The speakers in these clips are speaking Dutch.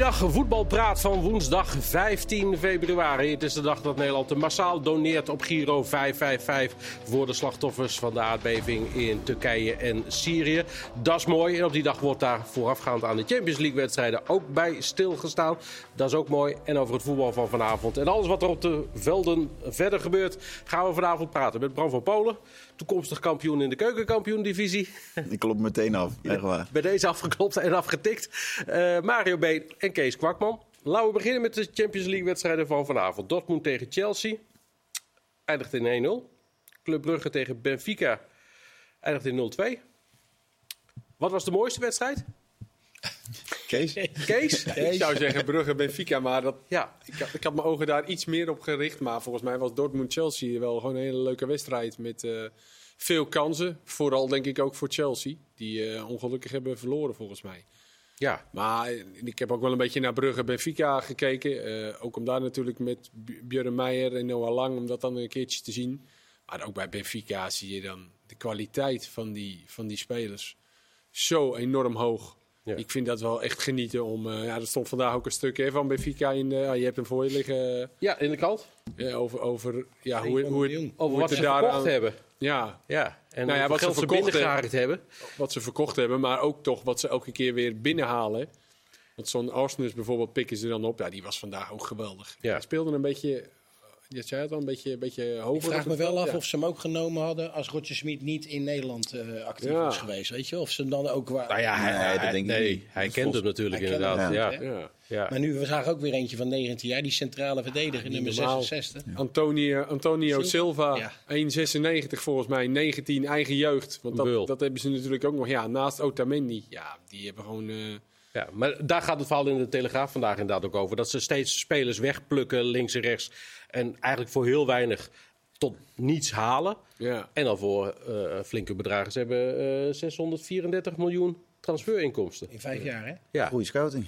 Goeiedag, voetbalpraat van woensdag 15 februari. Het is de dag dat Nederland massaal doneert op Giro 555 voor de slachtoffers van de aardbeving in Turkije en Syrië. Dat is mooi en op die dag wordt daar voorafgaand aan de Champions League wedstrijden ook bij stilgestaan. Dat is ook mooi. En over het voetbal van vanavond en alles wat er op de velden verder gebeurt gaan we vanavond praten met Bram van Polen toekomstig kampioen in de keukenkampioen-divisie. Ik klop meteen af, echt waar. Bij deze afgeklopt en afgetikt. Uh, Mario B. en Kees Kwakman. Laten we beginnen met de Champions League-wedstrijden van vanavond. Dortmund tegen Chelsea. Eindigt in 1-0. Club Brugge tegen Benfica. Eindigt in 0-2. Wat was de mooiste wedstrijd? Kees? Kees? Ik zou zeggen Brugge-Benfica, maar dat, ja. ik, had, ik had mijn ogen daar iets meer op gericht. Maar volgens mij was Dortmund-Chelsea wel gewoon een hele leuke wedstrijd met uh, veel kansen. Vooral denk ik ook voor Chelsea, die uh, ongelukkig hebben verloren volgens mij. Ja. Maar ik heb ook wel een beetje naar Brugge-Benfica gekeken. Uh, ook om daar natuurlijk met Björn Meijer en Noah Lang, om dat dan een keertje te zien. Maar ook bij Benfica zie je dan de kwaliteit van die, van die spelers zo enorm hoog. Ja. Ik vind dat wel echt genieten om. Uh, ja, er stond vandaag ook een stuk hè, van Benfica in. Uh, je hebt hem voor je liggen. Ja, in de kant. Uh, over, over, ja, hoe, hoe, het, over wat ze verkocht aan... hebben. Ja, ja. En nou ja, wat ze verkocht hebben, hebben. Wat ze verkocht hebben, maar ook toch wat ze elke keer weer binnenhalen. Want zo'n Arsenal bijvoorbeeld pikken ze dan op. Ja, die was vandaag ook geweldig. Ja. Hij speelde een beetje je zei het al, een beetje, een beetje hoger. Ik vraag me wel af of ze hem ook genomen hadden als Roger Smit niet in Nederland uh, actief ja. was geweest. Weet je? Of ze hem dan ook waren. Nou ja, hij, nee, hij, denk nee, ik hij kent hem natuurlijk inderdaad. Ja. Ja. ja. Maar nu, we zagen ook weer eentje van 19 jaar, die centrale verdediger, nummer normaal. 66. Antonio, Antonio Silva, 1,96 volgens mij, 19 eigen jeugd. Want dat, dat, hebben ze natuurlijk ook nog. Ja, naast Otamendi, ja, die hebben gewoon... Uh, ja, maar daar gaat het verhaal in de Telegraaf vandaag inderdaad ook over. Dat ze steeds spelers wegplukken links en rechts. En eigenlijk voor heel weinig tot niets halen. Ja. En dan voor uh, flinke bedragen. Ze hebben uh, 634 miljoen transferinkomsten. In vijf jaar, hè? Ja. Goeie scouting.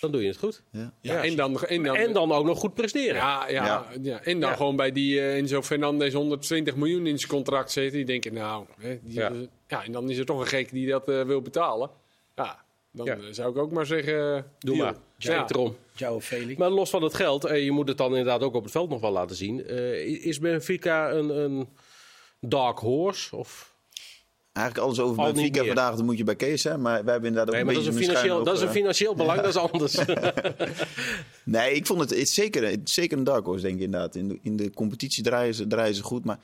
Dan doe je het goed. Ja. ja en, dan, en, dan, en dan ook nog goed presteren. Ja, ja, ja. En dan gewoon bij die uh, Enzo Fernandez 120 miljoen in zijn contract zitten. Die denken, nou, hè, die, ja. ja. en dan is er toch een gek die dat uh, wil betalen. Dan ja. zou ik ook maar zeggen... Doe maar. Ja. erom. Felix. Maar los van het geld, en je moet het dan inderdaad ook op het veld nog wel laten zien. Uh, is Benfica een, een dark horse? Of... Eigenlijk alles over Benfica vandaag, dat moet je bij Kees zijn. Maar wij hebben inderdaad ook nee, een dat is een financieel, dat is een financieel belang, ja. dat is anders. nee, ik vond het, het zeker, zeker een dark horse, denk ik inderdaad. In de, in de competitie draaien ze, draaien ze goed, maar...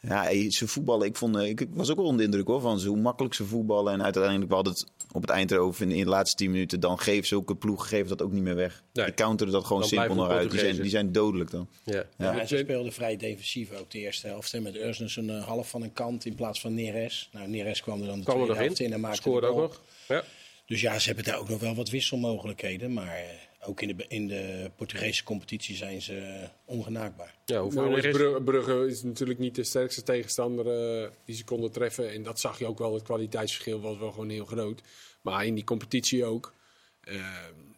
Ja, ze voetballen. Ik, vond, ik was ook wel onder de indruk hoor, van hoe makkelijk ze voetballen. En uiteindelijk, we hadden het op het eind erover in, in de laatste 10 minuten. Dan geven zulke ploeg geven dat ook niet meer weg. Nee. Die counteren dat gewoon dan simpel naar uit. Die zijn, die zijn dodelijk dan. Ja. Ja. ja. ze speelden vrij defensief ook de eerste helft. Met Ursnes een uh, half van een kant in plaats van Neres. Nou, Neres kwam er dan de kwam tweede helft in. in en maakte Scoorde ook nog. Ja. Dus ja, ze hebben daar ook nog wel wat wisselmogelijkheden. Maar uh, ook in de, in de Portugese competitie zijn ze uh, ongenaakbaar. Ja, hoeveel nou, Brugge, Brugge is natuurlijk niet de sterkste tegenstander uh, die ze konden treffen. En dat zag je ook wel. Het kwaliteitsverschil was wel gewoon heel groot. Maar in die competitie ook. Uh,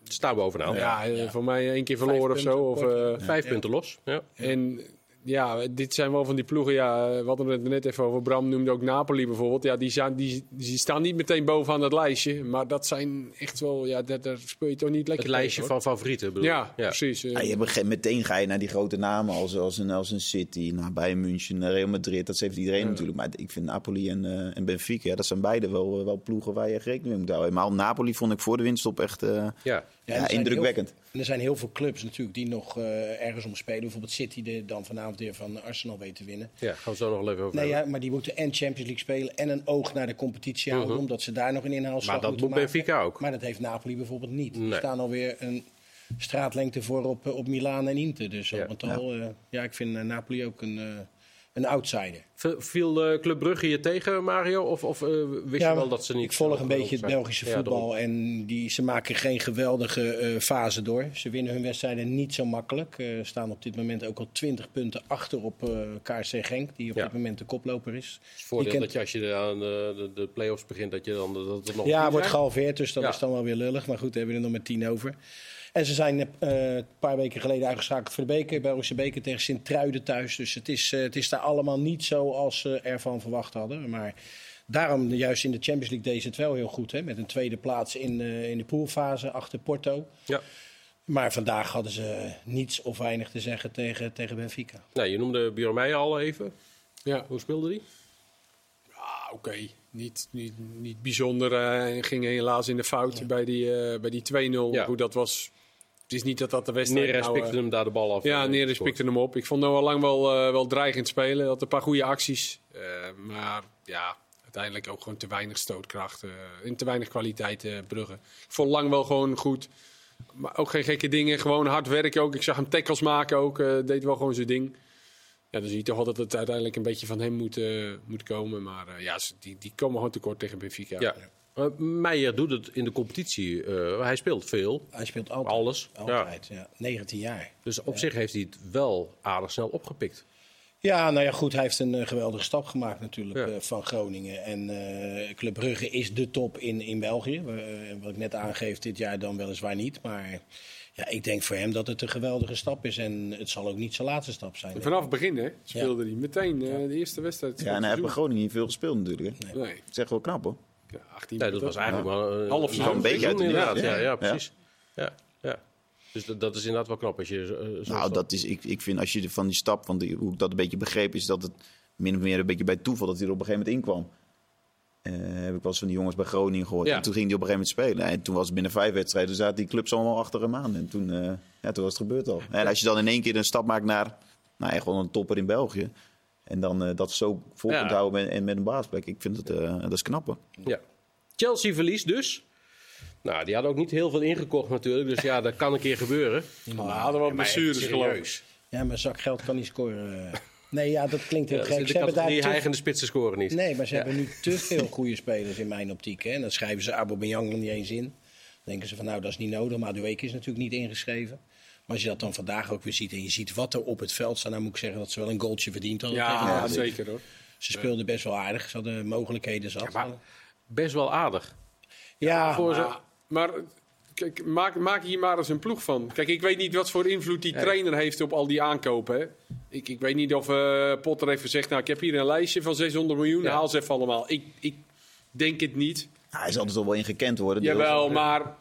Staan bovenaan. Ja, ja, voor mij één keer verloren of zo. Of, uh, Vijf punten los. Ja. En ja, dit zijn wel van die ploegen. Ja, we hadden het net even over. Bram noemde ook Napoli bijvoorbeeld. Ja, die, zijn, die, die staan niet meteen bovenaan het lijstje. Maar dat zijn echt wel. Ja, daar, daar speel je toch niet lekker. Het lijstje van favorieten, bedoel ja, ja, precies. Ja, je meteen ga je naar die grote namen als, als, een, als een City, naar Bayern München, Real Madrid. Dat heeft iedereen natuurlijk. Maar ik vind Napoli en, uh, en Benfica, ja, dat zijn beide wel, wel ploegen waar je rekening mee moet houden. Maar Napoli vond ik voor de winststop echt uh, ja. Ja, indrukwekkend. er zijn heel veel clubs natuurlijk die nog uh, ergens om spelen. Bijvoorbeeld City, die dan vanavond weer van Arsenal weten winnen. Ja, gaan we zo nog even over. Nee, ja, maar die moeten en Champions League spelen en een oog naar de competitie houden, uh-huh. omdat ze daar nog een inhaalslag Maar dat moet Benfica ook. Maar dat heeft Napoli bijvoorbeeld niet. Nee. Er staan alweer een straatlengte voor op, op Milaan en Inter. Dus ja. al, uh, ja, ik vind uh, Napoli ook een, uh, een outsider. Viel uh, Club Brugge je tegen, Mario? Of, of uh, wist ja, je wel dat ze niet... Ik volg een beetje het Belgische voetbal. En die, ze maken geen geweldige uh, fase door. Ze winnen hun wedstrijden niet zo makkelijk. Uh, staan op dit moment ook al 20 punten achter op KRC Genk. Die op ja. dit moment de koploper is. Het is voordeel kent... dat je als je aan de, de, play-offs begint... dat je dan dat het nog Ja, wordt gehalveerd. Dus dat is dan wel weer lullig. Maar goed, hebben we er nog met 10 over. En ze zijn uh, een paar weken geleden uitgeschakeld voor de beker. Belgische beker tegen Sint-Truiden thuis. Dus het is, uh, het is daar allemaal niet zo als ze ervan verwacht hadden. Maar Daarom juist in de Champions League deed ze het wel heel goed. Hè? Met een tweede plaats in, uh, in de poolfase achter Porto. Ja. Maar vandaag hadden ze niets of weinig te zeggen tegen, tegen Benfica. Nou, je noemde Björn al even. Ja. Hoe speelde die? Ja, oké. Niet, niet, niet bijzonder. Uh, ging helaas in de fout bij die, uh, bij die 2-0. Ja. Goed, dat was... Het is niet dat dat de wedstrijd... Neres nou, pikte hem daar de bal af. Ja, Neres pikte hem op. Ik vond al lang wel, uh, wel dreigend spelen. Had een paar goede acties. maar ja, uiteindelijk ook gewoon te weinig stootkracht. en te weinig kwaliteit Brugge. Ik vond lang wel gewoon goed. Maar ook geen gekke dingen. Gewoon hard werken ook. Ik zag hem tackles maken ook. deed wel gewoon zijn ding. Ja, dan zie je toch wel dat het uiteindelijk een beetje van hem moet, uh, moet komen. Maar uh, ja, die, die komen gewoon tekort tegen Benfica. Ja. Uh, Meijer doet het in de competitie. hij speelt veel. Hij speelt altijd. Alles. Altijd, ja. 19 jaar. Dus op zich heeft hij het wel aardig snel opgepikt. Ja, nou ja, goed. Hij heeft een geweldige stap gemaakt natuurlijk van Groningen. En Club Brugge is de top in, in België. wat ik net aangeef, dit jaar dan weliswaar niet. Maar ja, ik denk voor hem dat het een geweldige stap is. En het zal ook niet zijn laatste stap zijn. vanaf het begin hè, speelde hij meteen uh, de eerste wedstrijd. Ja, en hij heeft bij Groningen niet veel gespeeld natuurlijk. Hè? Nee. nee. Dat is echt wel knap hoor. Ja, 18 nee, dat was eigenlijk wel een half seizoen. Een beetje inderdaad. Ja, ja, ja, precies. Ja. ja. Dus dat, dat, is inderdaad wel knap als je uh, zo Nou, dat is, ik, ik vind als je van die stap, want hoe ik dat een beetje begreep, is dat het min of meer een beetje bij toeval dat hij er op een gegeven moment inkwam. Uh, heb ik wel eens van die jongens bij Groningen gehoord. En toen ging hij op een gegeven moment spelen. En toen was het binnen vijf wedstrijden, zaten die clubs allemaal achter hem aan. En toen, uh, ja, toen was het gebeurd al. En als je dan in één keer een stap maakt naar nou, echt wel een topper in België. En dan uh, dat zo vol kunt houden met, en met een baasplek. Ik vind het, dat is knapper. Ja. Chelsea verliest dus. Nou, die hadden ook niet heel veel ingekocht natuurlijk. Dus ja, dat kan een keer gebeuren. Maar hadden wel blessures geloof ik. Ja, maar zak geld kan niet scoren. Nee, ja, dat klinkt heel ja, gek. Ze hebben daar die eigene spitsen scoren niet. Nee, maar ze hebben nu te veel goede spelers in mijn optiek. Hè. En dan schrijven ze Aubameyang er niet eens in. Dan denken ze van nou, dat is niet nodig. Maar week is natuurlijk niet ingeschreven. Maar als je dat dan vandaag ook weer ziet en je ziet wat er op het veld staat, dan moet ik zeggen dat ze wel een goaltje verdiend hadden. Ja, ja zeker hoor. Ze speelden best wel aardig. Ze hadden mogelijkheden zat. Ja, best wel aardig. Ja, voor ze... maar Kijk, maak, maak hier maar eens een ploeg van. Kijk, ik weet niet wat voor invloed die trainer heeft op al die aankopen. Hè. Ik, ik weet niet of uh, Potter heeft gezegd... nou, ik heb hier een lijstje van 600 miljoen, haal ze even allemaal. Ik, ik denk het niet. Nou, hij zal er toch wel in gekend worden. Jawel, maar...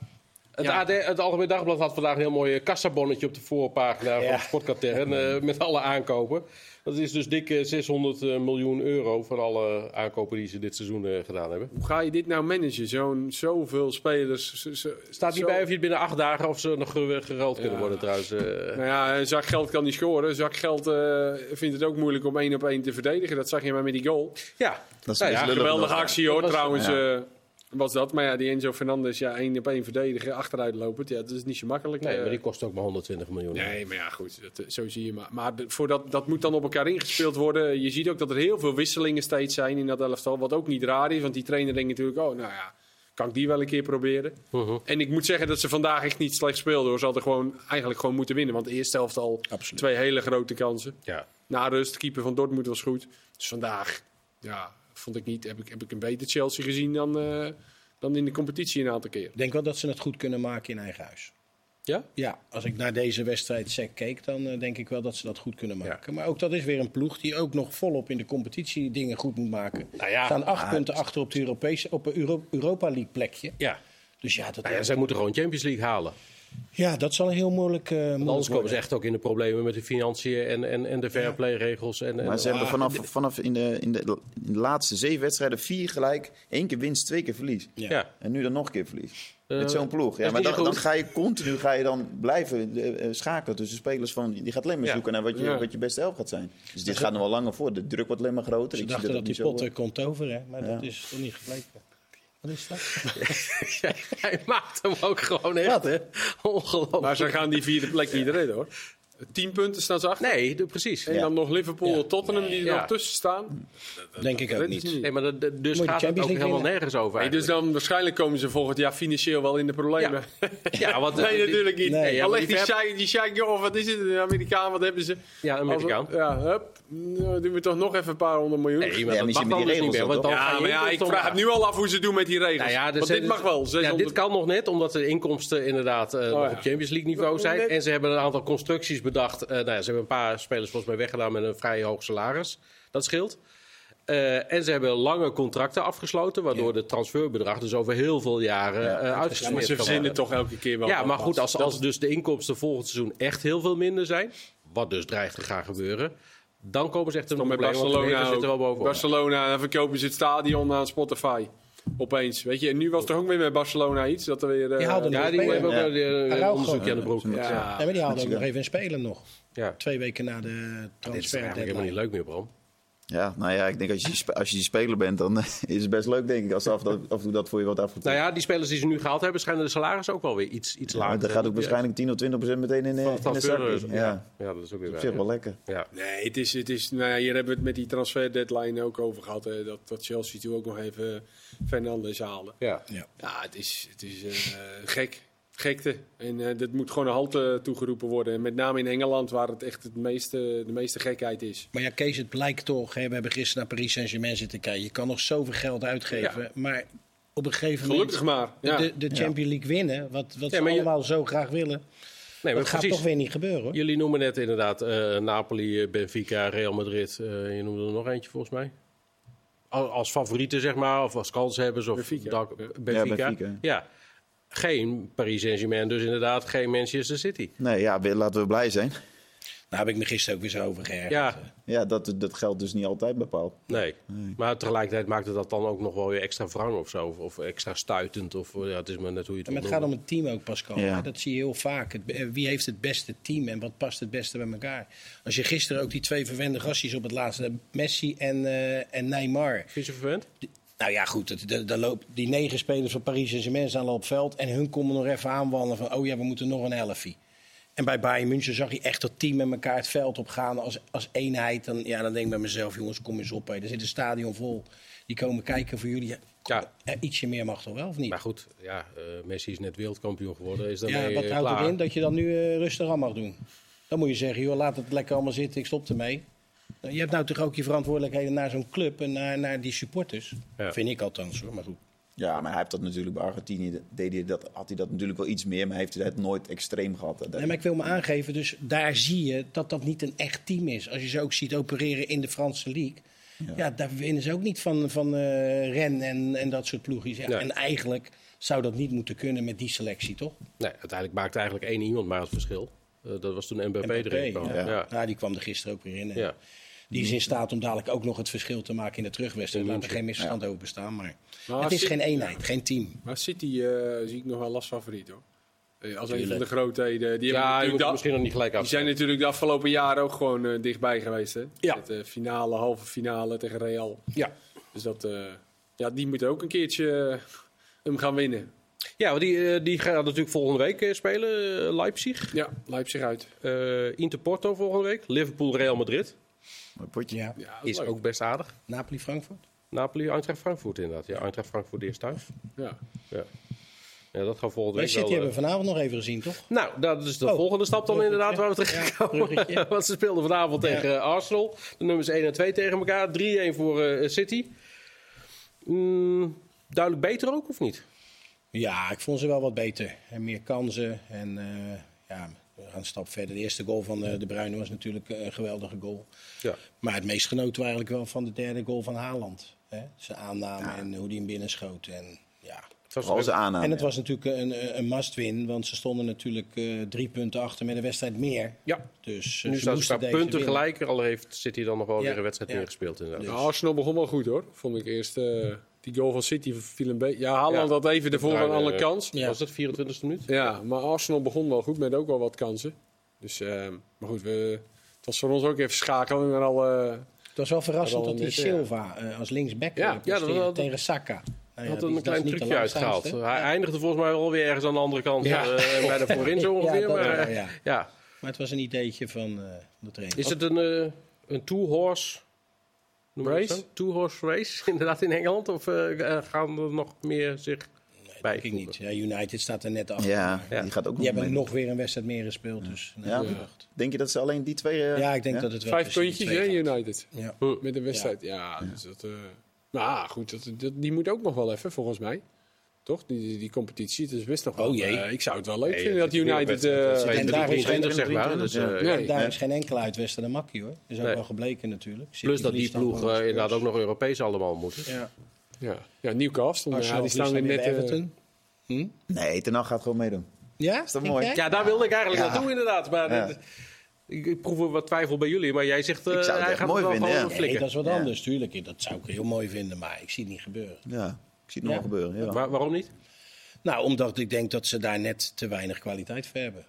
Het, AD, het Algemeen Dagblad had vandaag een heel mooi kassabonnetje op de voorpagina van Sportkatern... Uh, met alle aankopen. Dat is dus dik 600 eh, miljoen euro voor alle aankopen die ze dit seizoen eh, gedaan hebben. Hoe ga je dit nou managen? Zo'n zoveel spelers. Zo, Staat niet bij of je het binnen acht dagen of ze nog geruild kunnen worden trouwens. Uh... Nou ja, een zak geld kan niet scoren. Een zak geld uh, vindt het ook moeilijk om één op één te verdedigen. Dat zag je maar met die goal. Ja, dat is nou ja, een geweldige actie hoor trouwens. Ja was dat. Maar ja, die Enzo Fernandez, ja, één op één verdedigen, achteruit lopend. Ja, dat is niet zo makkelijk. Nee, maar die kost ook maar 120 miljoen. Nee, maar ja, goed. Dat, eh, zo zie je maar. Maar voordat, dat moet dan op elkaar ingespeeld worden. Je ziet ook dat er heel veel wisselingen steeds zijn in dat elftal. Wat ook niet raar is, want die trainer denkt natuurlijk... Oh, nou ja, kan ik die wel een keer proberen. Uh En ik moet zeggen dat ze vandaag echt niet slecht speelden. Hoor. Ze hadden gewoon eigenlijk gewoon moeten winnen. Want de eerste helft al twee hele grote kansen. Ja. Na rust, keeper van Dortmund was goed. Dus vandaag, ja, vond ik niet... Heb ik, heb ik een beter Chelsea gezien dan... Uh, dan in de competitie een aantal keer. Ik denk wel dat ze het goed kunnen maken in eigen huis. Ja? Ja, als ik naar deze wedstrijd SEC keek, dan uh, denk ik wel dat ze dat goed kunnen maken. Maar ook dat is weer een ploeg die ook nog volop in de competitie dingen goed moet maken. Nou ja, staan acht punten achter op, de Europese, op een Euro Europa League plekje. Ja. Dus ja, dat nou ja, zij moeten gewoon Champions League halen. Ja, dat zal heel moeilijk, uh, moeilijk Anders komen ze echt ook in de problemen met de financiën en, en, en de fair play regels. En, en maar ze hebben vanaf, vanaf in, de, in, de, in de laatste zeven wedstrijden vier gelijk. één keer winst, twee keer verlies. Ja. En nu dan nog een keer verlies. Uh, met zo'n ploeg. Ja, maar dan, dan, ga je continu ga je dan blijven uh, schakelen tussen spelers van. Die gaat alleen maar zoeken naar wat je, wat je beste helft gaat zijn. Dus dit gaat nog wel langer voor. De druk wordt alleen maar groter. Ze Ik dachten dat, dat die potter komt over, hè? maar dat is toch niet gebleken. Wat is dat? Hij maakt hem ook gewoon echt, hè? Ongelooflijk. Maar ze gaan die vierde plek niet redden, hoor. Tien punten staan ze achter. Nee, de, precies. En dan nog Liverpool en Tottenham die er nog tussen staan. Denk ik ook niet. Nee, maar dat, dus gaat het ook helemaal nergens over. Nee, dus dan waarschijnlijk komen ze volgend jaar financieel wel in de problemen. Ja, want, nee, natuurlijk niet. Nee, Alleen die Shai, die Shai, of wat is het, een Amerikaan, wat hebben ze? Ja, een Amerikaan. Ja, hup. Nou, doen we toch nog even een paar honderd miljoen. Nee, maar ja, dat mag die niet meer. Want dan ja, maar ja, ik vraag het nu al af hoe ze doen met die regels. Nou ja, want dit mag wel. Ja, dit kan nog net, omdat de inkomsten inderdaad uh, oh, op Champions League niveau zijn. En ze hebben een aantal constructies bedacht. Uh, nou ja, ze hebben een paar spelers volgens mij weggedaan met een vrij hoog salaris. Dat scheelt. Uh, en ze hebben lange contracten afgesloten, waardoor ja. de transferbedrag dus over heel veel jaren ja. uh, uitgesmeerd ja, maar ze verzinnen toch elke keer wel. Ja, maar goed, als, als dus de inkomsten volgend seizoen echt heel veel minder zijn, wat dus dreigt te gaan gebeuren, dan komen ze echt een probleem. Barcelona zitten wel bovenop. Barcelona, dan verkopen ze het stadion aan Spotify. Opeens, weet je. En nu was er ook weer met Barcelona iets. Dat er weer, uh, die haalden ja, die hebben ook ja. een onderzoekje aan de broek. Ja. ja. maar die haalden ook nog even een spelen nog. Ja. Twee weken na de transfer. Dit is eigenlijk helemaal niet leuk meer, Bram. Ja, nou ja, ik denk als je, als je die speler bent, dan is het best leuk, denk ik, als af, af en toe dat voor je wat afgetrekt. Nou ja, die spelers die ze nu gehaald hebben, schijnen de salaris ook wel weer iets, iets ja, lager. Dat gaat ook waarschijnlijk 10 of 20 procent meteen in, in de zak. Ja. ja, dat is ook weer op zich wel lekker. Ja. Nee, het is, het is, nou ja, hier hebben we het met die transfer deadline ook over gehad. Hè, dat, dat Chelsea toen ook nog even Fernandes haalde. Ja, ja. ja het is, het is uh, gek gekte. En uh, dat moet gewoon een halte toegeroepen worden. En met name in Engeland, waar het echt het meeste, de meeste gekheid is. Maar ja, Kees, het blijkt toch. Hè, we hebben gisteren naar Paris Saint-Germain zitten kijken. Je kan nog zoveel geld uitgeven. Ja. Maar op een gegeven Gelukkig moment... maar. Ja. De, de Champions League winnen, wat, wat ze allemaal zo graag willen... Nee, maar dat gaat toch weer niet gebeuren. Hoor. Jullie noemen net inderdaad uh, Napoli, Benfica, Real Madrid. Uh, je noemde er nog eentje volgens mij. Als favorieten, zeg maar, of als kanshebbers. Of Benfica. Benfica. Ja, Benfica. ja geen Paris Saint-Germain, dus inderdaad geen Manchester City. Nee, ja, laten we blij zijn. Daar heb ik me gisteren ook weer zo over geërgerd. Ja, ja dat, dat geldt dus niet altijd bepaald. Nee. nee. maar tegelijkertijd maakt het dat dan ook nog wel weer extra wrang of zo. Of, of extra stuitend. Of, ja, het is maar net hoe je het Maar het gaat om het team ook, Pascal. Ja. Dat zie je heel vaak. Het, eh, wie heeft het beste team en wat past het beste bij elkaar? Als je gisteren ook die twee verwende gastjes op het laatste... Messi en, uh, en Neymar. Vind je verwend? Nou ja, goed. Dan loopt die negen spelers van Paris Saint-Germain staan al op veld. En hun komen nog even aanwandelen van, oh ja, we moeten nog een elfie. En bij Bayern München zag je echt dat team met elkaar het veld op gaan als, als eenheid. Dan, ja, dan denk ik bij mezelf, jongens, kom eens op. Hè. Er zit een stadion vol. Die komen kijken voor jullie. Ja. ietsje meer mag toch wel, of niet? Maar goed, ja, uh, Messi is net wereldkampioen geworden. Is ja, wat houdt het in dat je dan nu uh, rustig aan mag doen? Dan moet je zeggen, joh, laat het lekker allemaal zitten, ik stop ermee. Je hebt nou toch ook je verantwoordelijkheden naar zo'n club en naar, naar die supporters. Ja. Vind ik althans hoor, maar goed. Ja, maar hij heeft dat natuurlijk bij Argentinië, deed hij dat, had hij dat natuurlijk wel iets meer, maar heeft hij het nooit extreem gehad. Nee, maar ik wil me aangeven, dus daar zie je dat dat niet een echt team is. Als je ze ook ziet opereren in de Franse league, ja, ja daar winnen ze ook niet van, van uh, Ren en, en dat soort ploegjes. Ja, En eigenlijk zou dat niet moeten kunnen met die selectie, toch? Nee, uiteindelijk maakt eigenlijk één iemand maar het verschil. Uh, dat was toen Mbappé, Mbappé erin kwam. Ja. Ja. ja. die kwam er gisteren ook weer in. Ja. Die is in staat om dadelijk ook nog het verschil te maken in de terugwedstrijd. Laat er geen misverstand over bestaan. Maar, maar het is geen eenheid, geen team. Maar City uh, zie ik nog wel last favoriet hoor. Uh, als een van de grootheden. Die ja, je moet misschien nog niet gelijk af. Die zijn natuurlijk de afgelopen jaren ook gewoon uh, dichtbij geweest. Hè? Ja. Met de finale, halve finale tegen Real. Ja. Dus dat, ja, die moeten ook een keertje hem gaan winnen. Ja, die, die gaan natuurlijk volgende week spelen. Leipzig. Ja, Leipzig uit. Inter Porto volgende week. Liverpool, Real Madrid. Potje. Ja. is, ook best aardig. Napoli-Frankfurt? Napoli, Eintracht Frankfurt inderdaad. Ja, Eintracht Frankfurt eerst thuis. Ja. ja. Ja, dat gaat volgende week City wel, hebben we vanavond nog even gezien, toch? Nou, dat is de oh, volgende stap dan inderdaad waar we terechtkomen. Ja, Want ze speelden vanavond ja. tegen Arsenal. De nummers 1 en 2 tegen elkaar. 3-1 voor uh, City. Mm, duidelijk beter ook, of niet? Ja, ik vond ze wel wat beter. En meer kansen. En uh, ja, we gaan een stap verder. De eerste goal van De Bruyne was natuurlijk een geweldige goal. Ja. Maar het meest genoten we eigenlijk wel van de derde goal van Haaland. Hè? Zijn aanname ja. en hoe hij hem binnenschoot. En, ja. Het was aanname, en het was natuurlijk een, een must-win, want ze stonden natuurlijk uh, drie punten achter met een wedstrijd meer. Ja. Dus nu staan ze punten winnen. gelijk, al heeft City dan nog wel weer een wedstrijd meer gespeeld. Inderdaad. Dus. Arsenal begon wel goed hoor, vond ik eerst. Uh, die goal van City viel een beetje. Ja, Haaland had even ervoor een alle kans. Was het 24e minuut? Ja, maar Arsenal begon wel goed met ook wel wat kansen. Dus, uh, maar goed, we, het was voor ons ook even schakelen. Maar al, uh, het was wel verrassend dat die Silva uh, als linksback ja, ja, dat was, tegen Saka. Nou ja, had een klein trucje uitgehaald. Hij eindigde volgens mij alweer ergens aan de andere kant ja. uh, bij de voorin zo ongeveer. ja, maar, ja. ja. maar het was een ideetje van uh, de trainer. Is het een, uh, een two-horse race? Two-horse race, inderdaad in Engeland? Of gaan er nog meer zich bij. ik niet. Ja, United staat er net achter. Ja, ja. die gaat ook nog Die hebben nog weer een wedstrijd meer gespeeld. Dus, ja. Denk je dat ze alleen die twee... Uh, ja, ik denk dat het wel Vijf puntjes, hè, United. Ja. Met een wedstrijd. Ja, dus dat... Uh, maar goed, dat, dat, die moet ook nog wel even, volgens mij. Toch? Die, die competitie. Het is best nog wel. Oh jee. ik zou het wel leuk vinden dat United. Uh, en daar is, geen, zeg maar. Dus, nee. daar is geen enkele uitwesten de makkie hoor. Dat is ook wel gebleken natuurlijk. Plus dat die ploeg inderdaad ook nog Europees allemaal moeten. Ja. Ja, ja Newcastle. Ja, die staan weer net. Everton. Hm? Nee, Ten gaat gewoon meedoen. Ja? Is dat mooi? Ja, daar wilde ik eigenlijk naartoe inderdaad. Maar ik, ik proef wat twijfel bij jullie, maar jij zegt... Uh, ik zou het echt mooi vinden, ja. Nee, dat is wat anders, tuurlijk. Dat zou ik heel mooi vinden, maar ik zie het niet gebeuren. Ja, zie het nog gebeuren, ja. waarom niet? Nou, omdat ik denk dat ze daar net te weinig kwaliteit voor hebben.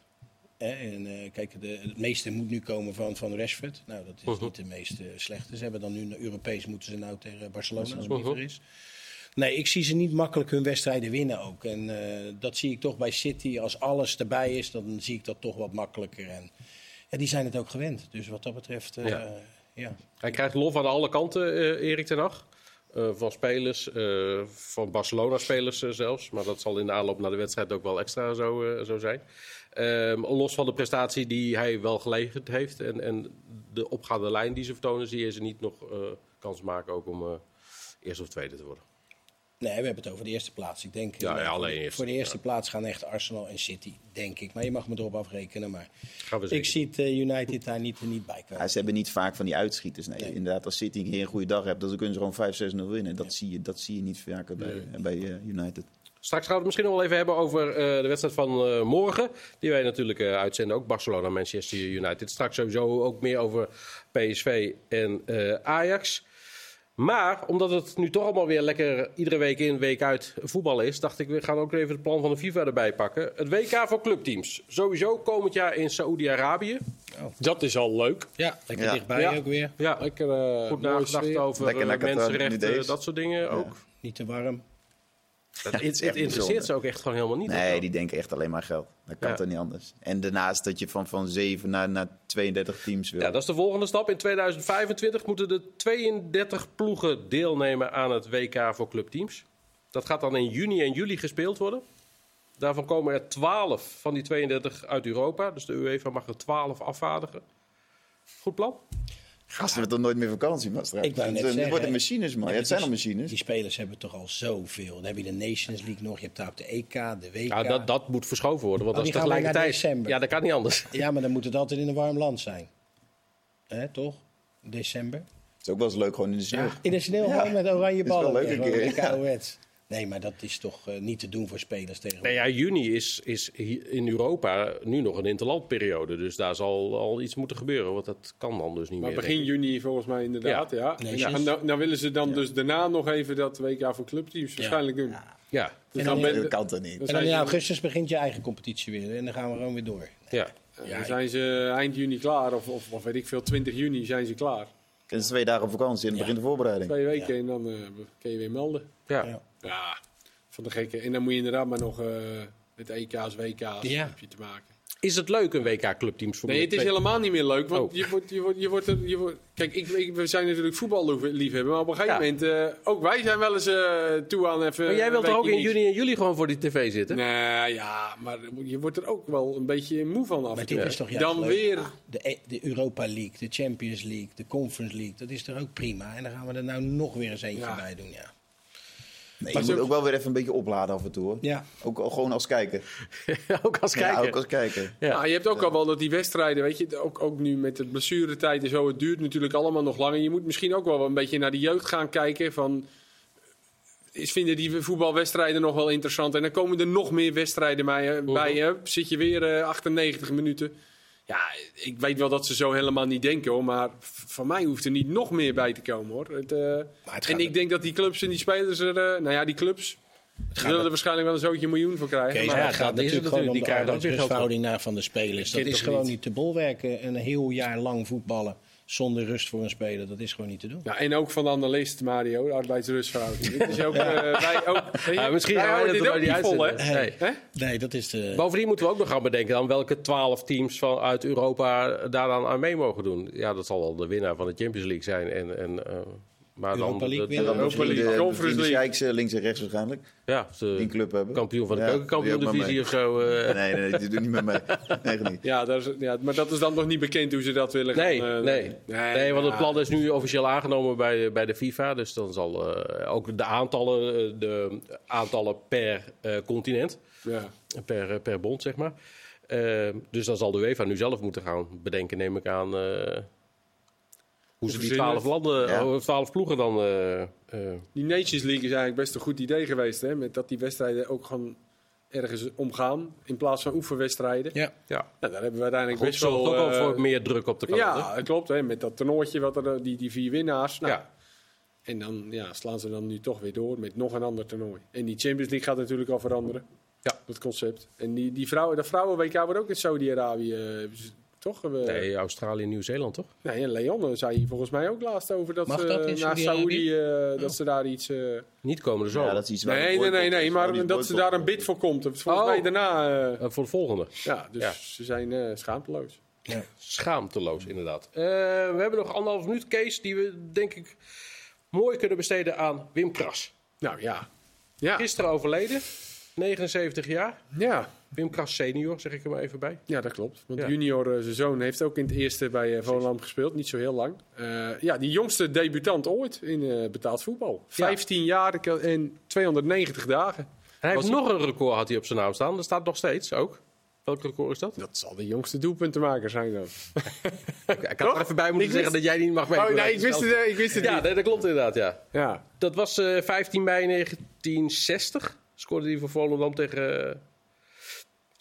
En, uh, kijk, de, het meeste moet nu komen van, van Rashford. Nou, dat is uh -huh. niet de meest slechte. Ze hebben dan nu Europees moeten ze nou tegen Barcelona, als het -huh. is. Nee, ik zie ze niet makkelijk hun wedstrijden winnen ook. En uh, dat zie ik toch bij City. Als alles erbij is, dan zie ik dat toch wat makkelijker. En ja, die zijn het ook gewend. Dus wat dat betreft, uh, ja. ja. Hij krijgt lof aan alle kanten, uh, Erik ten Hag. Uh, van spelers, van Barcelona-spelers zelfs. Maar dat zal in de aanloop naar de wedstrijd ook wel extra zo, zo zijn. Ehm, los van de prestatie die hij wel geleverd heeft en, en de opgaande lijn die ze vertonen, zie je ze niet nog kans maken ook om eerste of tweede te worden. Nee, we hebben het over de eerste plaats. Ik denk, ja, ja, alleen eerste, voor de eerste ja. plaats gaan echt Arsenal en City, denk ik. Maar je mag me erop afrekenen. Maar Gaan we ik zie het uh, United daar niet, niet bij komen. Ja, ze hebben niet vaak van die uitschieters. Nee, nee. inderdaad, als City een goede dag hebt, dan kunnen ze gewoon 5-6-0 winnen. Dat, ja. zie je, dat zie je niet vaker bij, nee. bij uh, United. Straks gaan we het misschien nog wel even hebben over uh, de wedstrijd van uh, morgen. Die wij natuurlijk uh, uitzenden. Ook Barcelona-Manchester United. Straks sowieso ook meer over PSV en Ajax. Maar omdat het nu toch allemaal weer lekker iedere week in, week uit voetbal is, dacht ik, we gaan ook even het plan van de FIFA erbij pakken. Het WK voor clubteams. Sowieso komend jaar in Saoedi-Arabië. Oh. Dat is al leuk. Ja, lekker ja. dichtbij ja. ook weer. Ja, lekker uh, goed nagedacht over lekker, lekker mensenrechten, dat soort dingen ja. ook. Niet te warm. Dat, het, het interesseert ze ook echt gewoon helemaal niet. Nee, die denken echt alleen maar geld. Dat kan ja. toch niet anders. En daarnaast dat je van, van 7 naar, naar 32 teams wil. Ja, dat is de volgende stap. In 2025 moeten de 32 ploegen deelnemen aan het WK voor clubteams. Dat gaat dan in juni en juli gespeeld worden. Daarvan komen er 12 van die 32 uit Europa. Dus de UEFA mag er 12 afvaardigen. Goed plan? Gasten hebben toch nooit meer vakantie, maar straks. Ik wou net het zeggen, worden machines, man. Ja, het zijn al machines. Die spelers hebben toch al zoveel. Dan heb je de Nations League nog, je hebt daar op de EK, de WK. Ja, dat, dat moet verschoven worden, want oh, dat is tegelijkertijd... december. Ja, dat kan niet anders. Ja, maar dan moet het altijd in een warm land zijn. Hè, toch? December. Het is ook wel eens leuk gewoon in de sneeuw. Ja, in de sneeuw ja. met oranje ballen. Dat is wel leuk een keer. Nee, maar dat is toch uh, niet te doen voor spelers tegen. Nee, ja, juni is, is in Europa nu nog een interlandperiode. Dus daar zal al iets moeten gebeuren. Want dat kan dan dus niet maar meer. begin juni volgens mij inderdaad, ja. ja. ja. En nou, nou, willen ze dan ja. dus daarna nog even dat WK voor clubteams waarschijnlijk doen. Ja. Dus dan, dan ben, kan het niet. En dan in augustus begint je eigen competitie weer. En dan gaan we gewoon weer door. Ja. ja. Dan zijn ze eind juni klaar. Of, of, of weet ik veel, 20 juni zijn ze klaar. En twee dagen op vakantie en dan begint de voorbereiding. Twee weken en dan uh, kun je weer melden. Ja. Ja. Van de gekke. En dan moet je inderdaad maar nog uh, met EK's, WK's ja. heb je te maken. Is het leuk een WK clubteams voor Nee, het is helemaal niet meer leuk. Want oh. je, wordt, je, wordt, je, wordt, je wordt. Kijk, ik, ik, we zijn natuurlijk voetballiefhebber. Maar op een gegeven ja. moment. Uh, ook wij zijn wel eens uh, toe aan even. Maar jij wilt toch ook in juni en juli gewoon voor die tv zitten? Nee, ja, maar je wordt er ook wel een beetje moe van af. Maar dit is toch Dan leuk. weer. De, de Europa League, de Champions League, de Conference League. Dat is toch ook prima. En dan gaan we er nou nog weer eens eentje ja. bij doen. Ja. Nee, je moet ook wel weer even een beetje opladen af en toe. Hoor. Ja. Ook gewoon als kijker. ook als kijker. Ja, ook als kijker. Ja. Je hebt ook al wel dat die wedstrijden, weet je, ook, ook nu met de blessuretijd en zo, het duurt natuurlijk allemaal nog langer. Je moet misschien ook wel een beetje naar de jeugd gaan kijken van... Is, vinden die voetbalwedstrijden nog wel interessant? En dan komen er nog meer wedstrijden bij. Uh, bij uh, zit je weer uh, 98 minuten. Ja, ik weet wel dat ze zo helemaal niet denken hoor. Maar van mij hoeft er niet nog meer bij te komen hoor. Het, uh, het en ik denk dat die clubs en die spelers er. Uh, nou ja, die clubs. zullen er waarschijnlijk wel een zootje miljoen voor krijgen. Maar ja, het gaat natuurlijk gewoon om de arbeidsverhouding naar van de spelers. Dat is gewoon niet te bolwerken. Een heel jaar lang voetballen zonder rust voor een speler. Dat is gewoon niet te doen. Ja, en ook van de analist, Mario, de arbeidsrustverhouding. dit is ook, ja. uh, wij ook, ja, misschien gaan we dit ook niet vol, hè? Nee. Nee. nee, dat is de... Bovendien moeten we ook nog gaan bedenken dan welke twaalf teams van, uit Europa daar dan aan mee mogen doen. Ja, dat zal wel de winnaar van de Champions League zijn en... en uh, Maar Europa League de, de, Europa League, Conference League. links en rechts waarschijnlijk. Ja, die club hebben. Kampioen van de ja, keukenkampioen-divisie of zo. Uh. Nee, nee, die doen niet met mij. Nee, niet. Ja, dat is, ja, maar dat is dan nog niet bekend hoe ze dat willen nee, gaan. Uh, nee, nee, nee, want het plan is nu officieel aangenomen bij, bij de FIFA. Dus dan zal uh, ook de aantallen, de aantallen per continent, ja. per, per bond, zeg maar. dus dan zal de UEFA nu zelf moeten gaan bedenken, neem ik aan hoe ze die twaalf landen, ja. 12 ploegen dan. Uh, uh, die Nations League is eigenlijk best een goed idee geweest. Hè? Met dat die wedstrijden ook gewoon ergens omgaan. In plaats van oefenwedstrijden. Ja. ja. Nou, daar hebben we uiteindelijk best wel... ook al voor meer druk op de kant. Ja, dat klopt. Hè? Met dat toernooitje, wat er, die, die vier winnaars. Nou, ja. En dan ja, slaan ze dan nu toch weer door met nog een ander toernooi. En die Champions League gaat natuurlijk al veranderen. Ja. Dat concept. En die, die vrouwen, dat vrouwen-WK wordt ook in Saudi-Arabië toch? We... Nee, Australië en Nieuw-Zeeland, toch? Nee, en Leon zei volgens mij ook laatst over dat, Mag dat naar Saudi, uh, dat ze daar iets... Uh... Niet komende zo. Ja, dat is iets nee, nee, nee, nee, maar dat ze daar een bid voor komt. Volgens oh. mij daarna... Uh... voor de volgende. Ja, dus ja. ze zijn schaamteloos. Ja. Schaamteloos, inderdaad. we hebben nog anderhalf minuut, Kees, die we denk ik mooi kunnen besteden aan Wim Kras. Nou ja. ja. Gisteren overleden, 79 jaar. Ja. Wim Kras senior, zeg ik er maar even bij. Ja, dat klopt. Want junior, uh, zijn zoon, heeft ook in het eerste bij uh, Volendam gespeeld. Niet zo heel lang. Uh, ja, die jongste debutant ooit in betaald voetbal. 15 jaar en 290 dagen. Hij heeft nog een record had hij op zijn naam staan. Dat staat nog steeds ook. Welk record is dat? Dat zal de jongste doelpuntenmaker zijn dan. ik had er even bij moeten zeggen dat jij niet mag weten. Oh nee, ik wist het, ik wist het ja, niet. Ja, dat klopt inderdaad, ja. ja. Dat was 15 mei 1960. Scoorde hij voor Volendam tegen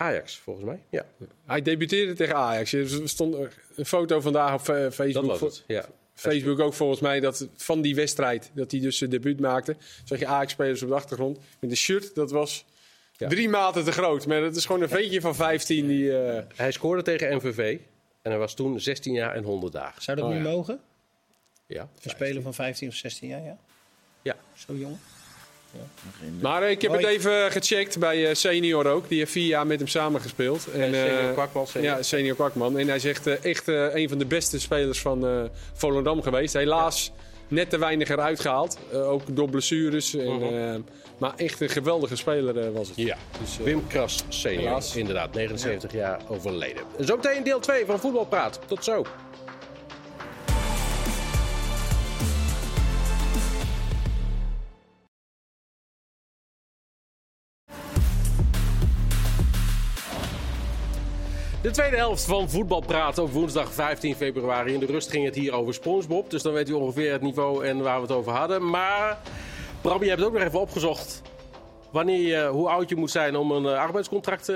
Ajax, volgens mij. Ja. Hij debuteerde tegen Ajax. Er stond een foto vandaag op eh, Facebook. Dat ja. Facebook ook volgens mij dat van die wedstrijd, dat hij dus zijn debuut maakte. Zag je Ajax-spelers op de achtergrond met een shirt. Dat was drie maten te groot. Maar dat is gewoon een ventje van 15 die... Uh... Hij scoorde tegen MVV en hij was toen 16 jaar en 100 dagen. Zou dat oh, nu mogen? Ja. Een speler van 15 of 16 jaar, ja? Ja. Zo jong? Ja. Maar uh, ik heb het even gecheckt bij uh, Senior ook. Die heeft vier jaar met hem samengespeeld. En, uh, senior Kwakman. Senior. Ja, Senior Kwakman. En hij zegt echt een van de beste spelers van Volendam geweest. Helaas ja. net te weinig eruit gehaald. ook door blessures. En, -huh. Mhm. maar echt een geweldige speler was het. Ja, dus, Wim Kras senior. Helaas. Inderdaad, 79 ja. jaar overleden. Zometeen deel 2 van Voetbalpraat. Tot zo. De tweede helft van Voetbal Praten op woensdag 15 februari. In de rust ging het hier over SpongeBob. Dus dan weet u ongeveer het niveau en waar we het over hadden. Maar Bram, je hebt het ook nog even opgezocht. Wanneer je, hoe oud je moet zijn om een uh, arbeidscontract uh,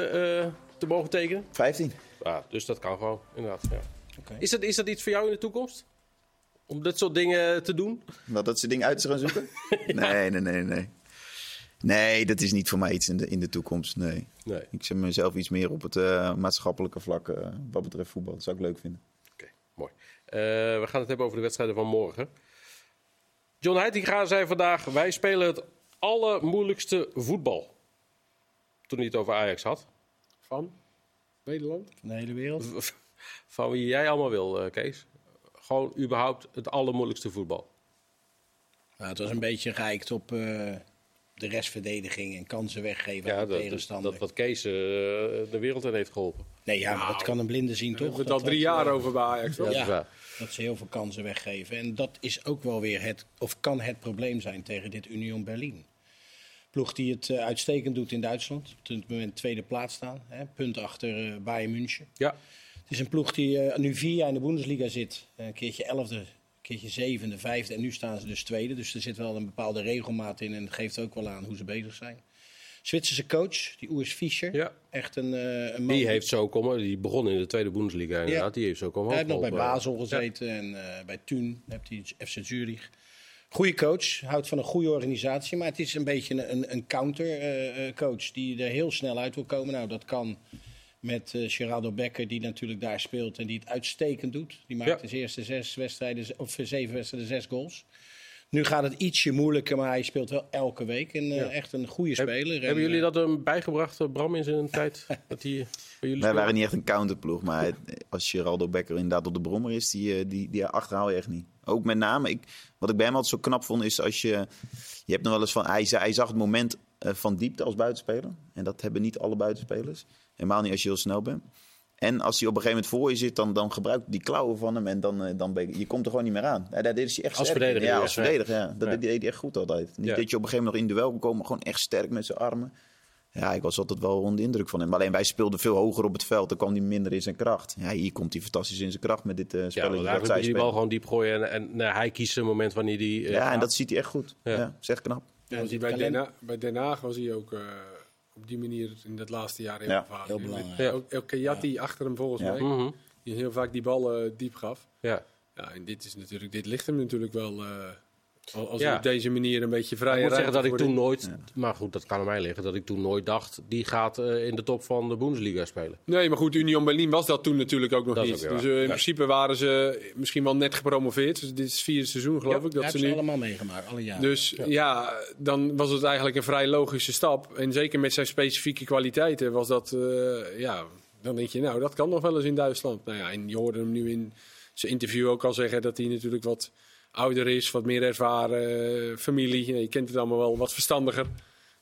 te mogen tekenen? 15. Ja, dus dat kan gewoon, inderdaad. Ja. Okay. Is, dat, is dat iets voor jou in de toekomst? Om dit soort dingen te doen? Wat, dat soort dingen uit te gaan zoeken? ja. Nee, nee, nee, nee. Nee, dat is niet voor mij iets in de, in de toekomst. Nee. nee. Ik zet mezelf iets meer op het uh, maatschappelijke vlak uh, wat betreft voetbal. Dat zou ik leuk vinden. Oké, okay, mooi. Uh, we gaan het hebben over de wedstrijden van morgen. John Heitinga zei vandaag: Wij spelen het allermoeilijkste voetbal. Toen hij het over Ajax had. Van Nederland? Van de hele wereld? Van wie jij allemaal wil, Kees. Gewoon überhaupt het allermoeilijkste voetbal. Nou, het was een beetje geëikt op de restverdediging en kansen weggeven ja, aan de tegenstander. Dat wat Kees uh, de wereld in heeft geholpen. Nee, ja, nou, dat kan een blinde zien, toch? We hebben het al drie jaar over bij Ajax? Ja, dat ze heel veel kansen weggeven. En dat is ook wel weer het, of kan het probleem zijn tegen dit Union Berlin. Ploeg die het uh, uitstekend doet in Duitsland. Op het moment tweede plaats staan. Hè, punt achter uh, Bayern München. Ja. Het is een ploeg die nu vier jaar in de Bundesliga zit. Een keertje elfde keertje zevende, vijfde en nu staan ze dus tweede. Dus er zit wel een bepaalde regelmaat in en geeft ook wel aan hoe ze bezig zijn. Zwitserse coach, die Urs Fischer. Ja. Echt een, uh, een man. Die heeft zo komen, die begon in de tweede Bundesliga inderdaad. Ja. Die heeft zo komen. Hij heeft nog bij Basel gezeten ja. en uh, bij Thun heeft hij FC Zurich. Goede coach, houdt van een goede organisatie, maar het is een beetje een, een counter uh, coach die er heel snel uit wil komen. Nou, dat kan met uh, Geraldo Becker, die natuurlijk daar speelt en die het uitstekend doet. Die maakt ja. de eerste zes wedstrijden, of zeven wedstrijden, zes goals. Nu gaat het ietsje moeilijker, maar hij speelt wel elke week. En uh, echt een goede speler. hebben jullie dat hem bijgebracht, Bram, in zijn tijd? Dat hij, jullie Wij waren niet echt een counterploeg. Maar als Geraldo Becker inderdaad op de brommer is, die, die, die achterhaal je echt niet. Ook met name, ik, wat ik bij hem altijd zo knap vond, is als je... Je hebt nog wel eens van... Hij, hij zag het moment van diepte als buitenspeler. En dat hebben niet alle buitenspelers. Helemaal niet als je heel snel bent. En als hij op een gegeven moment voor je zit, dan, dan gebruikt die klauwen van hem. En dan, eh, dan ben je, je komt er gewoon niet meer aan. Ja, dat is hij echt als verdediger. Ja, als verdediger. Ja. Dat deed hij echt goed altijd. Niet dat je op een gegeven moment nog in duel kon komen, gewoon echt sterk met zijn armen. Ja, ik was altijd wel onder de indruk van hem. Alleen wij speelden veel hoger op het veld. Dan kwam hij minder in zijn kracht. Ja, hier komt hij fantastisch in zijn kracht met dit uh, spelletje. Ja, eigenlijk moet je die bal gewoon diep gooien. En, en hij kiest een moment wanneer die... Uh, ja, en dat ziet hij echt goed. Ja, ja is echt knap. Ja, bij, Den Haag, bij Den Haag was hij ook op die manier in het laatste jaar heel ja, Heel belangrijk. Ja. Ook, ook Kayati achter hem volgens mij. Mhm. Die heel vaak die ballen uh, diep gaf. Ja. Ja, en dit, is natuurlijk, dit ligt hem natuurlijk wel... Uh, als ja. op deze manier een beetje vrij Ik moet zeggen dat ik toen nooit, maar goed, dat kan aan mij liggen, dat ik toen nooit dacht, die gaat uh, in de top van de Bundesliga spelen. Nee, maar goed, Union Berlin was dat toen natuurlijk ook nog dat niet. Dus uh, in principe waren ze misschien wel net gepromoveerd. Dus dit is het vierde seizoen, geloof ja, ik. Dat ze nu... allemaal meegemaakt, alle jaren. Dus ja. dan was het eigenlijk een vrij logische stap. En zeker met zijn specifieke kwaliteiten was dat, uh, ja, dan denk je, nou, dat kan nog wel eens in Duitsland. Nou ja, en je hoorde hem nu in zijn interview ook al zeggen dat hij natuurlijk wat ouder is, wat meer ervaren, eh, familie. Je kent het allemaal wel, wat verstandiger.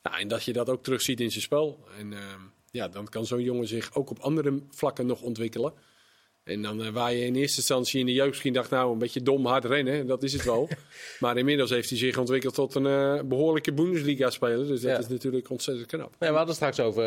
Nou, en dat je dat ook terugziet in zijn spel. En ehm, ja, dan kan zo'n jongen zich ook op andere vlakken nog ontwikkelen. En dan uh, waar je in eerste instantie in de jeugd misschien dacht, nou, een beetje dom hard rennen, dat is het wel. maar inmiddels heeft hij zich ontwikkeld tot een uh, behoorlijke Bundesliga-speler. Dus dat is natuurlijk ontzettend knap. Ja, we hadden straks over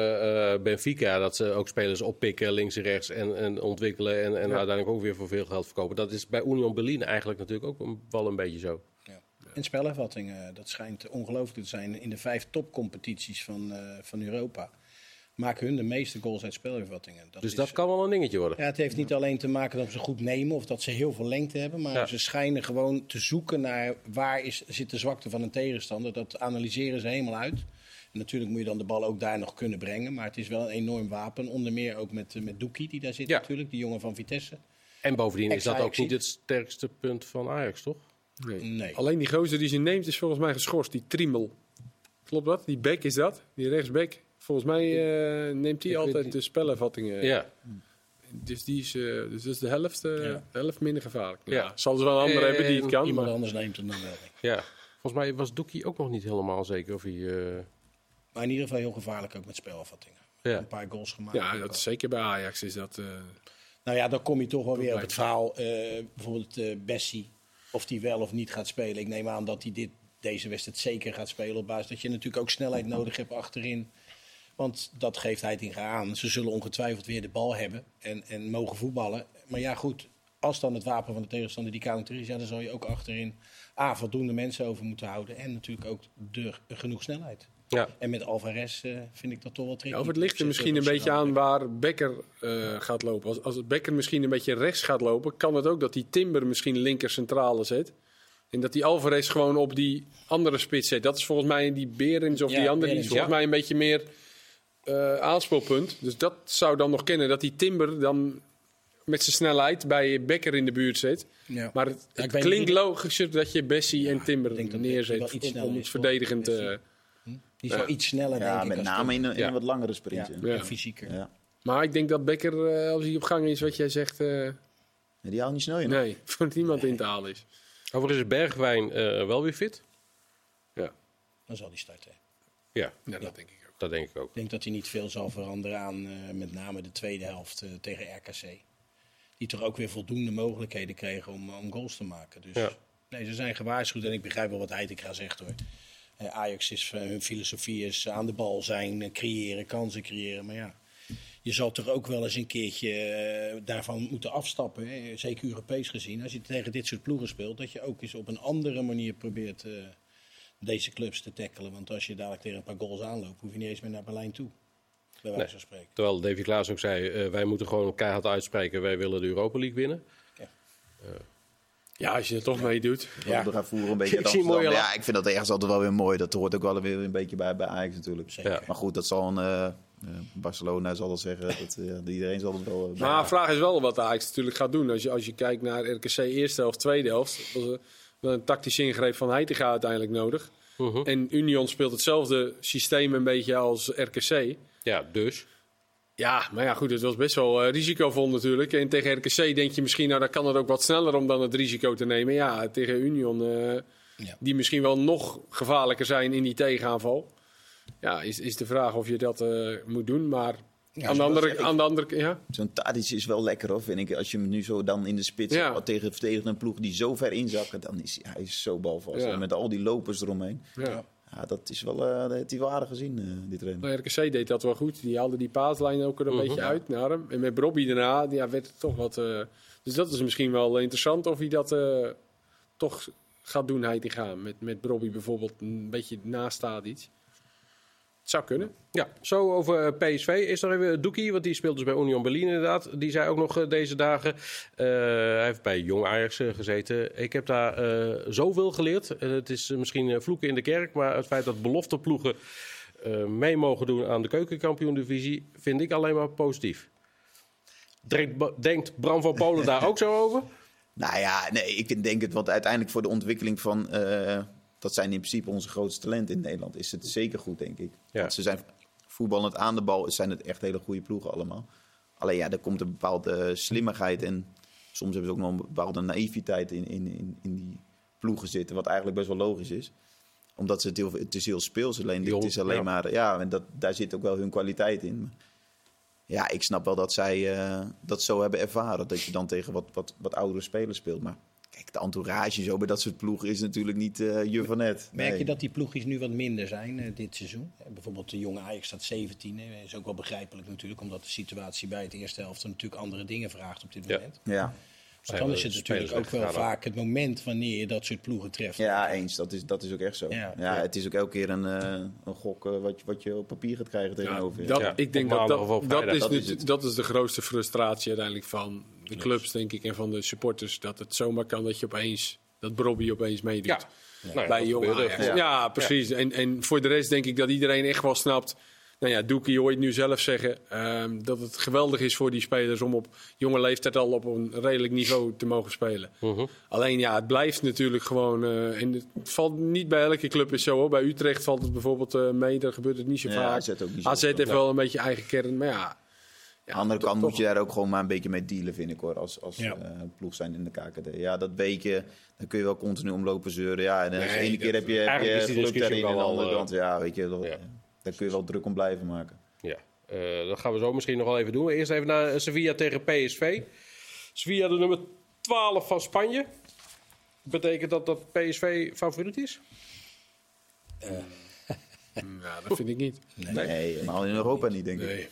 uh, Benfica, dat ze ook spelers oppikken links en rechts en, en ontwikkelen en, en uiteindelijk ook weer voor veel geld verkopen. Dat is bij Union Berlin eigenlijk natuurlijk ook een, wel een beetje zo. Ja. En spelervattingen, dat schijnt ongelooflijk te zijn in de vijf topcompetities van, van Europa maken hun de meeste goals uit spelervattingen. Dus dat kan wel een dingetje worden. Ja, het heeft niet alleen te maken dat ze goed nemen of dat ze heel veel lengte hebben. Maar ze schijnen gewoon te zoeken naar waar is, zit de zwakte van een tegenstander. Dat analyseren ze helemaal uit. En natuurlijk moet je dan de bal ook daar nog kunnen brengen. Maar het is wel een enorm wapen. Onder meer ook met, met Doekie die daar zit natuurlijk, die jongen van Vitesse. En bovendien is dat ook niet het sterkste punt van Ajax, toch? Nee. nee. Alleen die gozer die ze neemt is volgens mij geschorst, die Trimmel. Klopt dat? Die bek is dat? Die rechtsbek? Volgens mij uh, neemt hij altijd de spelervattingen. Ja. Dus die is, uh, dus is de helft, uh, ja. de helft minder gevaarlijk. Ja. ja. Zal er wel een ander hebben die het kan. Iemand maar... anders neemt hem dan wel. Ja. Volgens mij was Doekie ook nog niet helemaal zeker of hij... Maar in ieder geval heel gevaarlijk ook met spelervattingen. Ja. Een paar goals gemaakt. Ja, dat is zeker bij Ajax is dat... Nou ja, dan kom je toch wel weer op het verhaal. bijvoorbeeld Bessie, of die wel of niet gaat spelen. Ik neem aan dat hij dit, deze wedstrijd zeker gaat spelen op basis dat je natuurlijk ook snelheid nodig hebt achterin. Want dat geeft Heitinga aan. Ze zullen ongetwijfeld weer de bal hebben en, en mogen voetballen. Maar ja, goed, als dan het wapen van de tegenstander die counter is, ja, dan zal je ook achterin A, voldoende mensen over moeten houden. En natuurlijk ook de, genoeg snelheid. Ja. En met Alvarez uh, vind ik dat toch wel tricky. Ja, of het ligt er misschien een beetje aan waar Becker uh, gaat lopen. Als, als Becker misschien een beetje rechts gaat lopen, kan het ook dat die Timber misschien linker centrale zet. En dat die Alvarez gewoon op die andere spits zet. Dat is volgens mij die Berens of die andere. Die is volgens mij een beetje meer uh, aanspoelpunt. Dus dat zou dan nog kennen dat die Timber dan met zijn snelheid bij Becker in de buurt zit. Ja. Maar het, klinkt logischer dat je Bessie en Timber neerzet om, om iets verdedigend te... Hm? Die is wel iets sneller, ja, denk met name in een, in een wat langere sprint. Ja. Fysieker. Maar ik denk dat Becker, uh, als hij op gang is, wat jij zegt... Uh, die haalt niet snel in. Nee, voor niemand in te halen is. Overigens is Bergwijn wel weer fit. Ja. Dan zal hij starten. Ja, ja dat denk ik dat denk ik ook. Ik denk dat hij niet veel zal veranderen aan uh, met name de tweede helft uh, tegen RKC. Die toch ook weer voldoende mogelijkheden kregen om, om goals te maken. Dus ja. nee, ze zijn gewaarschuwd en ik begrijp wel wat Heitinga zegt hoor. Uh, Ajax is hun filosofie is aan de bal zijn, creëren, kansen creëren. Maar ja, je zal toch ook wel eens een keertje daarvan moeten afstappen. Hè? Zeker Europees gezien. Als je tegen dit soort ploegen speelt, dat je ook eens op een andere manier probeert deze clubs te tackelen. Want als je dadelijk tegen een paar goals aanloopt, hoef je niet eens meer naar Berlijn toe. Bij wijze van spreken. Terwijl David Klaas ook zei, uh, wij moeten gewoon keihard uitspreken, wij willen de Europa League winnen. Ja. Uh, ja, als je er toch mee doet. Ja, we gaan voeren een beetje. ik, zie ja, ik vind dat ergens altijd wel weer mooi. Dat hoort ook wel weer een beetje bij, bij Ajax natuurlijk. Ja. Maar goed, dat zal een... Uh, Barcelona zal dat zeggen. Dat, uh, iedereen zal het wel. maar de vraag is wel wat Ajax natuurlijk gaat doen. Als je, als je kijkt naar RKC eerste helft, tweede helft. Was, een tactische ingreep van Heitinga uiteindelijk nodig. Mhm. En Union speelt hetzelfde systeem een beetje als RKC. Ja, dus. Ja, maar ja, goed, het was best wel uh, risicovol natuurlijk. En tegen RKC denk je misschien, nou, dan kan het ook wat sneller om dan het risico te nemen. Ja, tegen Union, uh, ja. die misschien wel nog gevaarlijker zijn in die tegenaanval. Ja, is, is de vraag of je dat uh, moet doen. Maar ja, aan, de andere, aan de andere ja. Zo'n Tadic is wel lekker hoor, vind ik. Als je hem nu zo dan in de spits ja. tegen, tegen een ploeg die zo ver inzakken, dan is hij is zo balvast. Ja. Met al die lopers eromheen. Ja. Ja, dat is wel, uh, dat heeft hij waardig gezien, uh, die trainer. Nou, RKC deed dat wel goed. Die haalde die paaslijn ook er een mhm. beetje uit naar hem. En met Bobby daarna ja, werd het toch wat... Uh, dus dat is misschien wel interessant of hij dat toch gaat doen, hij die gaan. Met, met Bobby bijvoorbeeld een beetje naast. Het zou kunnen. Ja, zo over PSV is er even Doekie, want die speelt dus bij Union Berlin inderdaad. Die zei ook nog uh, deze dagen, uh, hij heeft bij Jong Ajax gezeten. Ik heb daar zoveel geleerd. het is misschien vloeken in de kerk, maar het feit dat belofteploegen mee mogen doen aan de keukenkampioen-divisie vind ik alleen maar positief. Denkt, denkt Bram van Polen daar ook zo over? Nou ja, nee, ik denk het, want uiteindelijk voor de ontwikkeling van dat zijn in principe onze grootste talenten in Nederland. Is het zeker goed, denk ik. Ja. ze zijn voetballend aan de bal, zijn het echt hele goede ploegen allemaal. Alleen ja, er komt een bepaalde slimmigheid en soms hebben ze ook nog een bepaalde naïviteit in, in, in, in die ploegen zitten. Wat eigenlijk best wel logisch is omdat ze het, heel, het is heel speels. Alleen dit is alleen maar. Ja, en dat, daar zit ook wel hun kwaliteit in. Ja, ik snap wel dat zij uh, dat zo hebben ervaren. Dat je dan tegen wat, wat, wat oudere spelers speelt. Maar Kijk, de entourage zo bij dat soort ploegen is natuurlijk niet uh, je van net. Merk je dat die ploegjes nu wat minder zijn uh, dit seizoen? Bijvoorbeeld de jonge Ajax staat 17. Dat is ook wel begrijpelijk natuurlijk, omdat de situatie bij het eerste helft natuurlijk andere dingen vraagt op dit moment. Ja. ja. Maar dan is het natuurlijk ook wel vaak het moment wanneer je dat soort ploegen treft. Ja, eens. Dat is, dat is ook echt zo. Ja, ja, Het is ook elke keer een, een gok wat, wat je op papier gaat krijgen tegenover je. Dat, ik denk dat dat, dat, is, dat, is dat is de grootste frustratie uiteindelijk van de clubs, denk ik, en van de supporters. Dat het zomaar kan dat je opeens, dat Bobby opeens meedoet. Ja. Nou bij jongen. Ja. ja. precies. En, en voor de rest denk ik dat iedereen echt wel snapt. Nou ja, Doekie, je hoort nu zelf zeggen um, dat het geweldig is voor die spelers om op jonge leeftijd al op een redelijk niveau te mogen spelen. Uh -huh. Alleen ja, het blijft natuurlijk gewoon. Uh, en het valt niet bij elke club is zo hoor. Bij Utrecht valt het bijvoorbeeld uh, mee, daar gebeurt het niet zo ja, vaak. AZ, ook niet AZ heeft wel een beetje eigen kern, maar ja. Ja, Aan de andere kant moet je daar ook gewoon maar een beetje mee dealen, vind ik hoor. Als, als ja. uh, ploeg zijn in de KKD. Ja, dat beetje, dan kun je wel continu omlopen zeuren. Ja, en de ene keer heb je, heb je geluk daarin en de andere kant. Ja, weet je, dat, ja. daar kun je wel druk om blijven maken. Ja, uh, dat gaan we zo misschien nog wel even doen. Eerst even naar Sevilla tegen PSV. Sevilla de nummer 12 van Spanje. Betekent dat dat PSV favoriet is? Uh. ja, dat vind ik niet. Nee, nee helemaal in Europa niet, denk ik. Nee.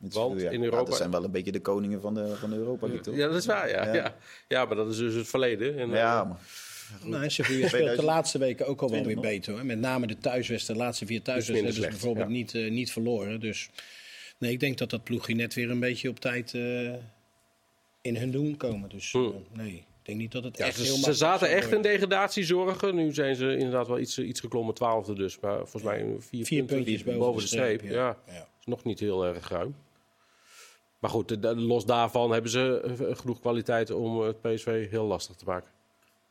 Want in Europa... dat zijn wel een beetje de koningen van de, van de Europa League, toch? Ja, dat is waar, ja. ja. ja. maar dat is dus het verleden. En, ja, maar... Nou, Sevilla speelt de laatste weken ook al wel weer beter. Hoor. Met name de thuiswedstrijden, de laatste vier thuiswedstrijden hebben ze bijvoorbeeld niet, uh, niet verloren. Dus nee, ik denk dat dat ploegje net weer een beetje op tijd uh, in hun doen komen. Dus uh, nee, ik denk niet dat het ja, echt ze, heel Ze zaten echt in degradatiezorgen. Nu zijn ze inderdaad wel iets, iets geklommen, twaalfde dus. Maar volgens mij vier, vier puntjes boven, boven de streep. Ja. ja. is nog niet heel erg ruim. Maar goed, los daarvan hebben ze eh, genoeg kwaliteit om het PSV heel lastig te maken.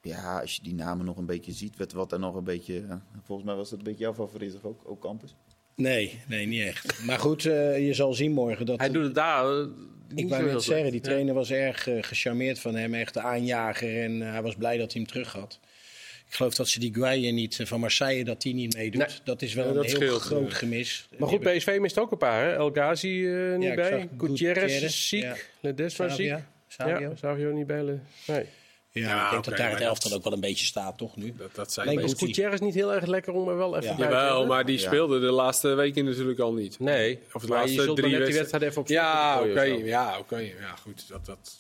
Ja, als je die namen nog een beetje ziet, wat er nog een beetje. Eh, volgens mij was dat een beetje jouw favoriet, ook, ook Campus? Nee, nee, niet echt. Maar goed, uh, je zal zien morgen dat. Hij doet het daar. Uh, ik wou net zeggen, die trainer was erg uh, gecharmeerd van hem, echt de aanjager. En hij was blij dat hij hem terug had. Ik geloof dat ze die Guaye niet van Marseille dat die niet meedoet. Dat is wel een heel scheelt, groot gemis. Maar goed, PSV mist ook een paar. Hè? El Ghazi uh, niet ja, bij. Gutierrez is ziek. Ja. Ledesma ziek. Savio. Ja, Savio niet bij. Nee. Ja, ja, ik denk okay, dat daar het elftal ook wel een beetje staat, toch nu? Dat, dat zijn Alleen Gutierrez niet heel erg lekker om er wel even ja. Jawel, maar die speelde de laatste weken natuurlijk al niet. Nee, of de laatste drie wedstrijden even op Ja, oké. Ja, oké. Ja, goed. Dat, dat,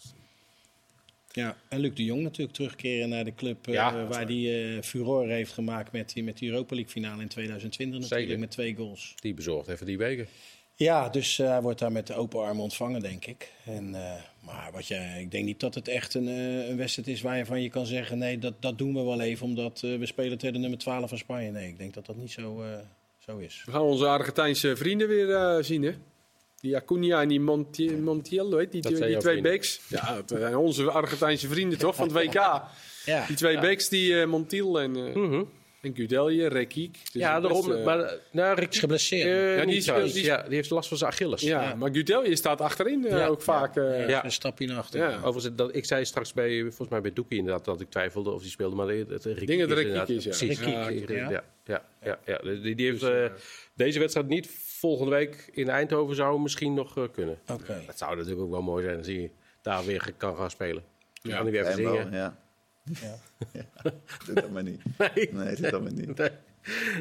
ja, en Luc de Jong natuurlijk terugkeren naar de club uh, waar hij uh, furore heeft gemaakt met die, met die Europa League finale in 2020 natuurlijk Zeker. met twee goals. Die bezorgd even die weken. Ja, dus uh, hij wordt daar met de open armen ontvangen, denk ik. En, maar wat je, ik denk niet dat het echt een, een wedstrijd is waar je van je kan zeggen... nee, dat, dat doen we wel even omdat we spelen tegen de nummer 12 van Spanje. Nee, ik denk dat dat niet zo, zo is. We gaan onze Argentijnse vrienden weer zien, hè? Die Acuna en die Monti Montiel, weet die, twee backs. Ja, dat zijn onze Argentijnse vrienden toch, van het WK. Ja. Die twee backs, die eh, Montiel en, eh Mhm. en Gudelje, Rekiek. Dus Ja, best, daarom. eh, maar, nou, Rick, Is geblesseerd. Ja, die niet is- trouwens. die is- ja, die heeft last van zijn Achilles. ja, Ja. maar Gudelje staat achterin eh, Ja. ook vaak. eh, Ja. Een stapje naar achter. Ja. Overigens, dat, ik zei straks bij, volgens mij bij Doekie inderdaad, dat ik twijfelde of die speelde. Maar het, het Rikiek Dingen is inderdaad- is, ja. Precies. Ja, ja. ja, ja, ja, ja. Die, die heeft Dus, eh, deze wedstrijd niet. Volgende week in Eindhoven zou misschien nog eh, kunnen. Oké. Dat zou natuurlijk ook wel mooi zijn als hij daar weer kan gaan spelen. Ja. kan hij weer even zingen. ja. Ja. Ja. Doe dat maar niet. Nee. Nee, doe dat maar niet. Nee.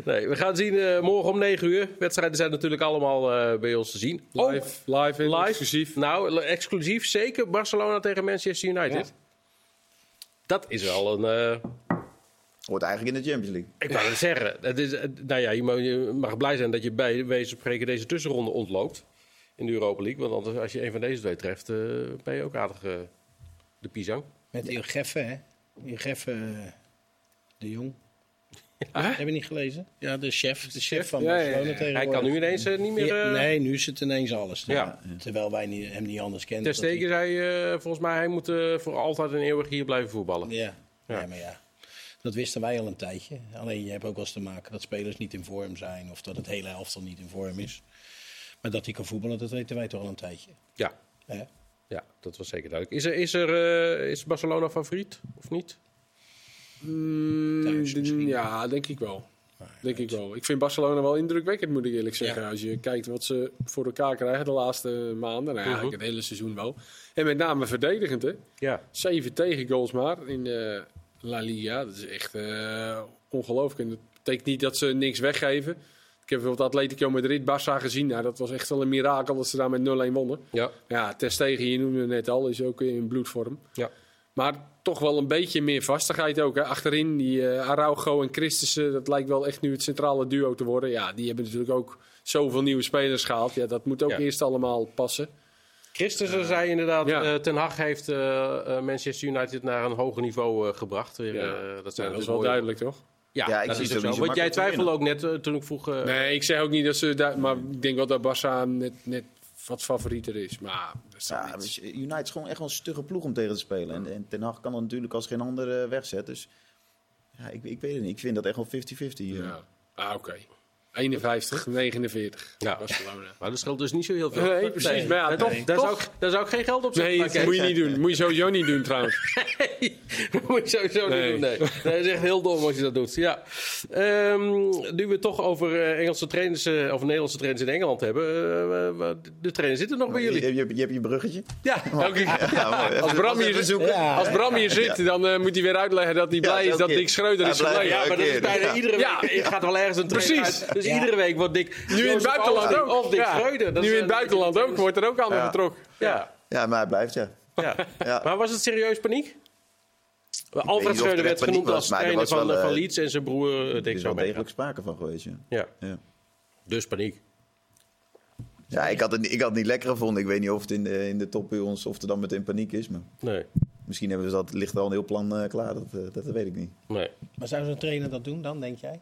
Nee, we gaan zien eh, morgen om 9 uur. Wedstrijden zijn natuurlijk allemaal eh, bij ons te zien. Live, Ook live, exclusief. Nou, exclusief zeker Barcelona tegen Manchester United. Ja. Dat is wel een. Hoort eigenlijk in de Champions League. ik wou het zeggen. Het is, nou ja, je mag, je mag blij zijn dat je bij wezen spreken deze tussenronde ontloopt. In de Europa League. Want anders, als je een van deze twee treft, eh, ben je ook aardig eh, de pisang. Met Ilgeffen, hè? Ilgeffen eh, de Jong. Heb je niet gelezen? Ja, de chef, de chef van Ja, ja, Barcelona ja. tegenwoordig. Hij kan nu ineens niet meer. Ja, eh, nee, nu is het ineens alles. Ja. Terwijl wij niet, hem niet anders kennen. Ter dat hij- zei eh, volgens mij, hij moet voor altijd en eeuwig hier blijven voetballen. Ja. Ja. Ja. maar ja. Dat wisten wij al een tijdje. Alleen je hebt ook wel eens te maken dat spelers niet in vorm zijn. Of dat het hele elftal niet in vorm is. Maar dat hij kan voetballen, dat weten wij toch al een tijdje. Ja, ja, dat was zeker duidelijk. Is, er, is, er, eh, is Barcelona favoriet of niet? Mm, ja, denk ik wel. Denk ik wel. Ik vind Barcelona wel indrukwekkend, moet ik eerlijk zeggen. Ja. Als je kijkt wat ze voor elkaar krijgen de laatste maanden. Nou ja, Mhm. het hele seizoen wel. En met name verdedigend, hè. Ja. Zeven tegengoals maar in de La Liga. Dat is echt eh, ongelooflijk. En dat betekent niet dat ze niks weggeven. Ik heb bijvoorbeeld Atletico Madrid, Barça gezien. Nou, dat was echt wel een mirakel dat ze daar met 0-1 wonnen. Ja. Ja, Ter Stegen, je noemde het net al, is ook in bloedvorm. Ja. Maar toch wel een beetje meer vastigheid ook. Hè. Achterin, die eh, Araujo en Christensen, dat lijkt wel echt nu het centrale duo te worden. Ja, die hebben natuurlijk ook zoveel nieuwe spelers gehaald. Ja, dat moet ook Ja. eerst allemaal passen. Christensen zei inderdaad, ja. eh, Ten Hag heeft eh, eh, Manchester United naar een hoger niveau eh, gebracht. Weer, Ja. eh, dat, zijn Ja, dat is wel mooie- duidelijk, toch? Ja, Ja, ik dat zie is het zo. Want jij twijfelde ook net toen ik vroeg... eh, Nee, ik zeg ook niet dat ze daar... Maar ik denk wel dat Barça net, net wat favorieter is. Maar dat is Ja, niet- dus United is gewoon echt wel een stugge ploeg om tegen te spelen. En, en Ten Hag kan er natuurlijk als geen ander wegzetten. Dus ja, ik, ik weet het niet. Ik vind dat echt wel 50-50. eh. ja. Ah, oké. 51, 49. Ja. Barcelona. Maar dat scheelt dus niet zo heel veel. Nee, precies. Maar ja, daar, toch- daar, toch- Zou ik, daar zou ik geen geld op zetten. Nee, dat moet je niet doen. moet je sowieso niet doen trouwens. dat moet je sowieso Nee. niet doen. Nee. nee, dat is echt heel dom als je dat doet. Ja. Ehm, nu we het toch over eh, Engelse trainers eh, of Nederlandse trainers in Engeland hebben. eh, eh, de trainer zit er nog bij jullie. je, je hebt je bruggetje. Ja, mooi. Als Bram hier. Ja. als Bram hier zit, dan eh, moet hij weer uitleggen dat hij blij is dat. Dick Schreuder is blij- gebleven. ja, maar dat is bijna Ja. iedere week. Ja. Ik gaat wel ergens een trainer Precies. uit. Ja. iedere week wordt Dick... Nu in het buitenland ook. Of Dick Ja. Schreuder. Dat Nu in het eh, buitenland ook, wordt er ook aan Ja. getrokken. Ja, Ja, maar hij blijft, ja. ja. Ja. Maar was het serieus paniek? niet Alfred Schreuder er werd genoemd was, als er trainer was van, wel, van eh, Leeds en zijn broer eh, Er is wel degelijk sprake van geweest, ja. Ja, Ja, dus paniek. ja ik, had het, niet- ik had het niet lekker gevonden. Ik weet niet of het in de, in de top bij ons of er dan meteen paniek is. Maar Nee, misschien hebben ze dat, ligt er al een heel plan eh, klaar. Dat, eh, dat, weet ik niet. nee. Maar zou zo'n trainer dat doen dan, denk jij?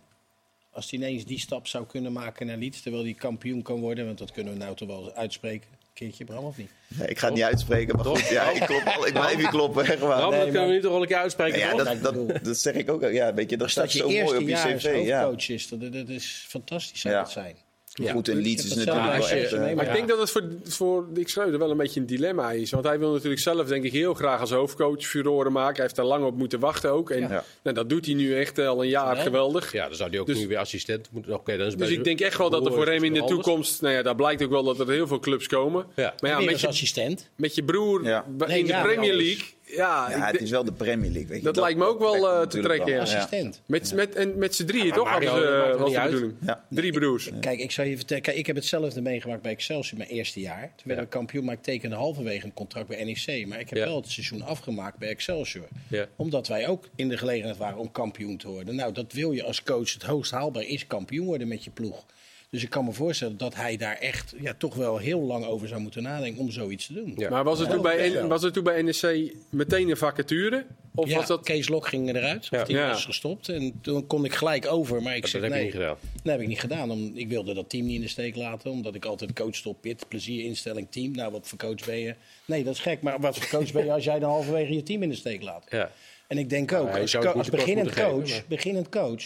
Als hij ineens die stap zou kunnen maken naar Leeds, terwijl hij kampioen kan worden. Want dat kunnen we nou toch wel uitspreken. Een keertje, Bram, of niet? Ja, ik ga het niet uitspreken, maar goed. Ja, ik, klop al, ik blijf hier kloppen. Echt waar. Nee, dat kunnen we nu toch wel een keer uitspreken, ja, toch? dat, dat, dat zeg ik ook. Ja, weet je, dat dat staat je zo mooi op je als cv. Ja. hoofdcoach is, dat, dat is fantastisch zou Ja. dat zijn. Goed, en Leeds Ik is natuurlijk wel echt... eh, Maar Ja. ik denk dat het voor, voor Dick Schreuder wel een beetje een dilemma is. Want hij wil natuurlijk zelf, denk ik, heel graag als hoofdcoach furoren maken. Hij heeft daar lang op moeten wachten ook. En Ja. nou, dat doet hij nu echt al een jaar Ja. geweldig. Ja, dan zou hij ook Dus- nu weer assistent moeten. Oké, dan is Dus ik denk echt wel dat er voor hem in de toekomst... Nou ja, daar blijkt ook wel dat er heel veel clubs komen. Ja. Maar ja, met je, assistent. met je broer Ja. in de ja, Premier anders. League... Ja, Ja, ik het is wel de Premier League. Weet je. Dat lijkt me ook wel, eh, te trekken, wel. ja. Assistent. met, met, en met z'n drieën, toch? Mario, ze, maakt eh, was de bedoeling. Ja. Drie broers. Kijk, ik zou je vertellen, kijk, ik heb hetzelfde meegemaakt bij Excelsior mijn eerste jaar. Toen werden we kampioen, maar ik tekende halverwege een contract bij NEC. Maar ik heb Ja. wel het seizoen afgemaakt bij Excelsior. Ja. Omdat wij ook in de gelegenheid waren om kampioen te worden. Nou, dat wil je als coach. Het hoogst haalbaar is kampioen worden met je ploeg. Dus ik kan me voorstellen dat hij daar echt ja, toch wel heel lang over zou moeten nadenken om zoiets te doen. Ja. Maar was er, toen bij, was er toen bij NEC meteen een vacature? Of was dat... Kees Lok ging eruit, of die was gestopt. En toen kon ik gelijk over, maar ik dat zeg heb nee. niet gedaan. Dat heb ik niet gedaan. Om, ik wilde dat team niet in de steek laten, omdat ik altijd coach op pit, plezier, instelling, team. Nou, wat voor coach ben je? Nee, dat is gek, maar wat voor coach ben je als jij dan halverwege je team in de steek laat? Ja. En ik denk ook, hij als, het beginnend, coach, geven, maar- beginnend coach,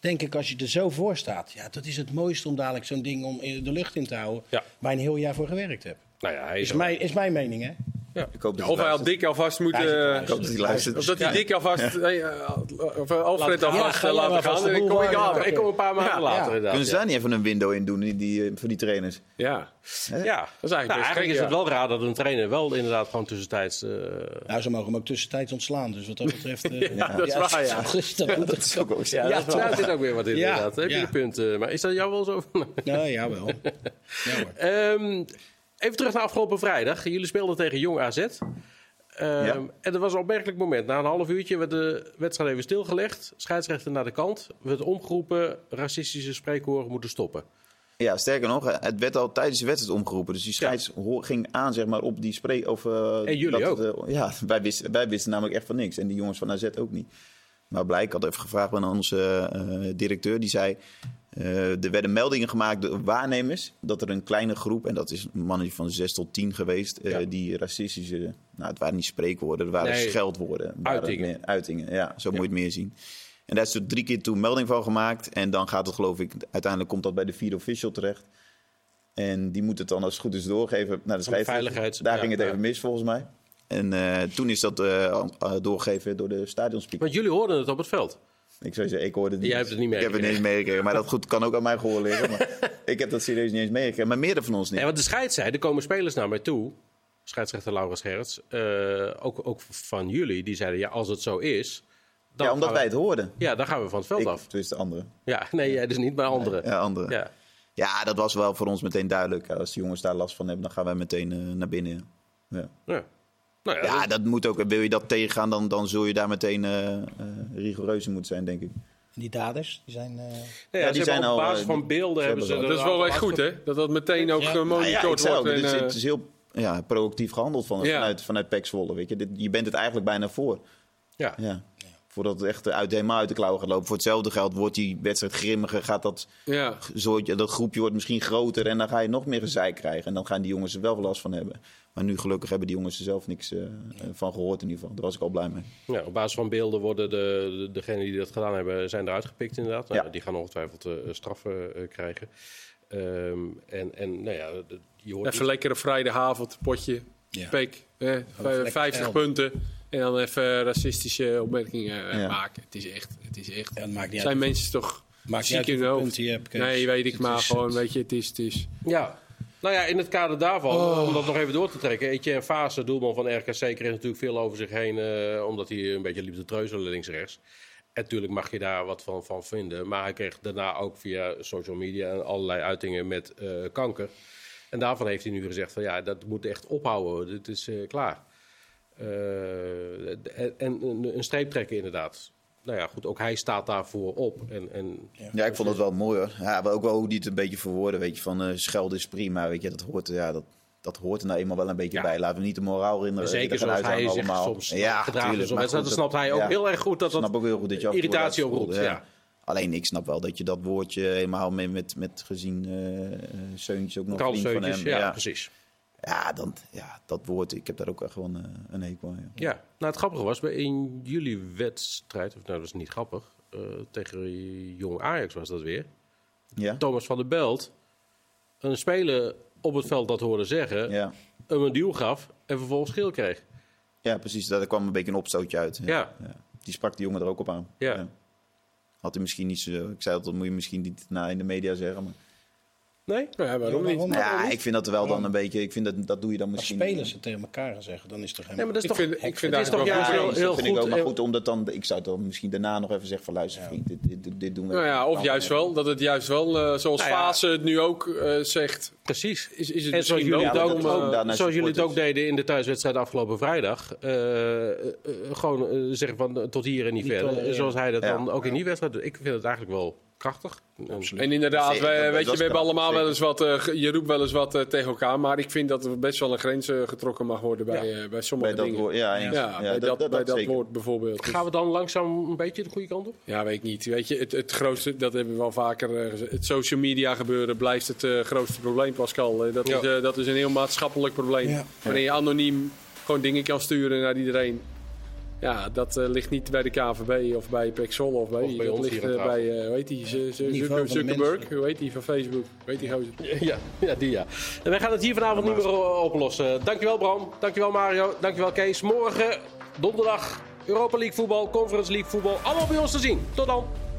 denk ik als je er zo voor staat. Ja, dat is het mooiste om dadelijk zo'n ding om in de lucht in te houden. Ja. Waar je een heel jaar voor gewerkt hebt. Nou ja, hij is Is, mijn, is mijn mening, hè? Ik hoop dat Of hij had luistert. dik alvast moeten... eh, Ik hoop dat hij luistert. Of dat hij dik alvast... eh, eh, Of Alfred Laten alvast Ja, eh, laten maar gaan. boel kom ik ja. Ik kom een paar maanden Ja, later ja. inderdaad. Kunnen ze ja. daar niet even een window in doen, die, die, voor die trainers? Ja. Ja, best nou, eigenlijk gek, is ja. het wel raar dat een trainer wel inderdaad gewoon tussentijds... eh, Nou, ze mogen hem ook tussentijds ontslaan. Dus wat dat betreft... eh, Ja, dat is waar, ja. Dat is, dat Dat is ook wel ja, Ja, dat is wel- daar zit ook weer wat in Ja, inderdaad. Heb je ja. een punt. eh, maar is dat jou wel zo? Ja, jawel. Ja, hoor. Even terug naar afgelopen vrijdag. Jullie speelden tegen Jong AZ. Ehm, Ja. En er was een opmerkelijk moment. Na een half uurtje werd de wedstrijd even stilgelegd. Scheidsrechter naar de kant. Werd omgeroepen, racistische spreekhoren moeten stoppen. Ja, sterker nog, het werd al tijdens de wedstrijd omgeroepen. Dus die scheids ging aan zeg maar, op die spreek. Of, eh, En jullie dat het, ook? eh, ja, wij wisten, wij wisten namelijk echt van niks. En die jongens van AZ ook niet. Maar blijk, ik had even gevraagd aan onze eh, directeur. Die zei, eh, er werden meldingen gemaakt door waarnemers. Dat er een kleine groep, en dat is een mannetje van 6 tot 10 geweest. eh, Ja. die racistische, nou het waren niet spreekwoorden, het waren Nee, scheldwoorden. Uitingen. meer uitingen, ja, zo moet je het meer zien. En daar is er drie keer toen melding van gemaakt. En dan gaat het geloof ik, uiteindelijk komt dat bij de vierde official terecht. En die moet het dan als het goed is doorgeven naar de scheidsrechter. Daar ja, ging het even mis volgens mij. En eh, toen is dat eh, doorgegeven door de stadionspeaker. Want jullie hoorden het op het veld. Ik zou zeggen, ik hoorde het niet. Jij hebt het niet Ik heb het niet meegekregen. meegekregen. Maar dat goed, kan ook aan mij gehoord liggen. Maar ik heb dat serieus niet eens meegekregen. Maar meerdere van ons niet. Nee, want de scheids zei, er komen spelers naar mij toe. Scheidsrechter Laura Scherts. eh, ook, ook van jullie. Die zeiden, ja, als het zo is... Dan ja, omdat we- wij het hoorden. Ja, dan gaan we van het veld Ik, af. dus de andere. Ja, nee, jij dus niet, maar anderen. Ja, andere. Ja. Ja. dat was wel voor ons meteen duidelijk. Als de jongens daar last van hebben, dan gaan wij meteen naar binnen. Ja. Ja. Nou ja, Ja, dat moet ook. Wil je dat tegengaan, dan, dan zul je daar meteen eh eh, rigoureus in moeten zijn, denk ik. En die daders, die zijn... eh, Nee, Ja, ja, die ze zijn hebben op al, basis van beelden ze hebben ze... Dat is wel al echt goed, hè? Dat dat meteen ook gemonitord ja, wordt. En, het, is, het is heel ja, proactief gehandeld van, Ja. vanuit, vanuit PEC Zwolle. Weet je. Dit- je bent het eigenlijk bijna voor. Ja. Ja. Voordat het echt uit, helemaal uit de klauwen gaat lopen. Voor hetzelfde geld wordt die wedstrijd grimmiger. Gaat dat, ja. soortje, dat groepje wordt misschien groter. En dan ga je nog meer gezeik krijgen. En dan gaan die jongens er wel last van hebben. Maar nu gelukkig hebben die jongens er zelf niks eh, van gehoord in ieder geval. Daar was ik al blij mee. Ja, op basis van beelden worden de, de, degenen die dat gedaan hebben, zijn eruit gepikt inderdaad. Nou, Ja. Die gaan ongetwijfeld eh, straffen eh, krijgen. Ehm, en, en nou ja, de- je hoort Even lekker een vrijdagavond, potje. Ja. Peek, eh, lekker 50 elf. punten. En dan even racistische opmerkingen eh, Ja. maken. Het is echt, het is echt. ja, het maakt niet zijn uit. mensen toch Maakt niet ziek in hun hoofd? hebt. Nee, weet ik Het maar gewoon, weet je, het is, het is. Ja. Nou ja, in het kader daarvan, Oh. om dat nog even door te trekken. Etienne Fase, doelman van RKC, kreeg natuurlijk veel over zich heen. eh, omdat hij een beetje liep te treuzelen links-rechts. En natuurlijk mag je daar wat van, van vinden. Maar hij kreeg daarna ook via social media en allerlei uitingen met eh, kanker. En daarvan heeft hij nu gezegd van ja, dat moet echt ophouden. Dit is eh, klaar. Eh, en en een, een streep trekken inderdaad. Nou ja, goed, ook hij staat daarvoor op. En, en Ja, ik vond het wel mooi hoor. Ja, maar ook wel hoe die het een beetje verwoorden. Weet je, van eh schelden is prima. Weet je, dat hoort, ja, dat, dat hoort er nou eenmaal wel een beetje Ja. bij. Laten we niet de moraal in Zeker zoals hij zich soms ja, gedragen. tuurlijk. Zo Maar wedstrijd, goed, dan snapt hij ook ja. heel erg goed dat Ik snap dat ook heel goed dat je irritatie dat oproept. Ja. Alleen ik snap wel dat je dat woordje helemaal met, met, met gezien Seuntjes ook nog Karl vriend van hem. ja, ja, precies. Ja, dan, ja, dat woord, ik heb daar ook echt gewoon eh, een hekel aan. Ja. Ja, nou het grappige was, bij in jullie wedstrijd, of nou dat is niet grappig, eh, tegen jong Ajax was dat weer. Ja? Thomas van der Belt, een speler op het veld dat hoorde zeggen, Ja. hem een duw gaf en vervolgens geel kreeg. ja, precies. Daar kwam een beetje een opstootje uit. Ja. Die sprak die jongen er ook op aan. Ja. Had hij misschien niet zo... Ik zei dat, dat moet je misschien niet na in de media zeggen. Maar... Nee? Ja, waarom niet? Ja, ik vind dat wel dan een beetje... Ik vind dat, dat doe je dan Als misschien... spelers het tegen elkaar gaan zeggen, dan is het toch Nee, maar dat is Ik toch... vind, ik vind het is toch juist goed. heel, heel dat vind ik goed. ook maar en- goed, omdat dan... Ik zou dan misschien daarna nog even zeggen van... Luister vriend, dit, dit, dit doen we. Nou ja, of juist wel, dat het juist wel, eh, zoals Nou ja. Fase het nu ook eh, zegt, Precies. is, is het En zoals jullie, dat ook, eh, zoals jullie het ook deden in de thuiswedstrijd afgelopen vrijdag. gewoon zeggen van tot hier en niet, Niet verder. Zoals hij dat Ja. dan ook in die wedstrijd doet. Ik vind het eigenlijk wel krachtig. En inderdaad, wij, weet je, we hebben allemaal wel eens wat, uh, je roept wel eens wat uh, tegen elkaar, maar ik vind dat er best wel een grens uh, getrokken mag worden bij, ja. bij sommige bij dingen. Woord, ja, ja, ja, bij dat, dat, bij dat woord bijvoorbeeld. Gaan we dan langzaam een beetje de goede kant op? Ja, weet ik niet. Weet je, het, het grootste, dat hebben we wel vaker Het social media gebeuren blijft het grootste probleem, Pascal. dat, is, dat is een heel maatschappelijk probleem. Wanneer je anoniem gewoon dingen kan sturen naar iedereen. Ja, dat uh, ligt niet bij de KVB of bij Pexol of bij, of bij dat ons ligt uh, bij, uh, hoe heet die, Zuckerberg, hoe heet die van Facebook, weet die gozer? Ja, ja, die ja. En wij gaan het hier vanavond niet meer oplossen. Dankjewel Bram, dankjewel Mario, dankjewel Kees. Morgen, donderdag, Europa League voetbal, Conference League voetbal, allemaal bij ons te zien. Tot dan!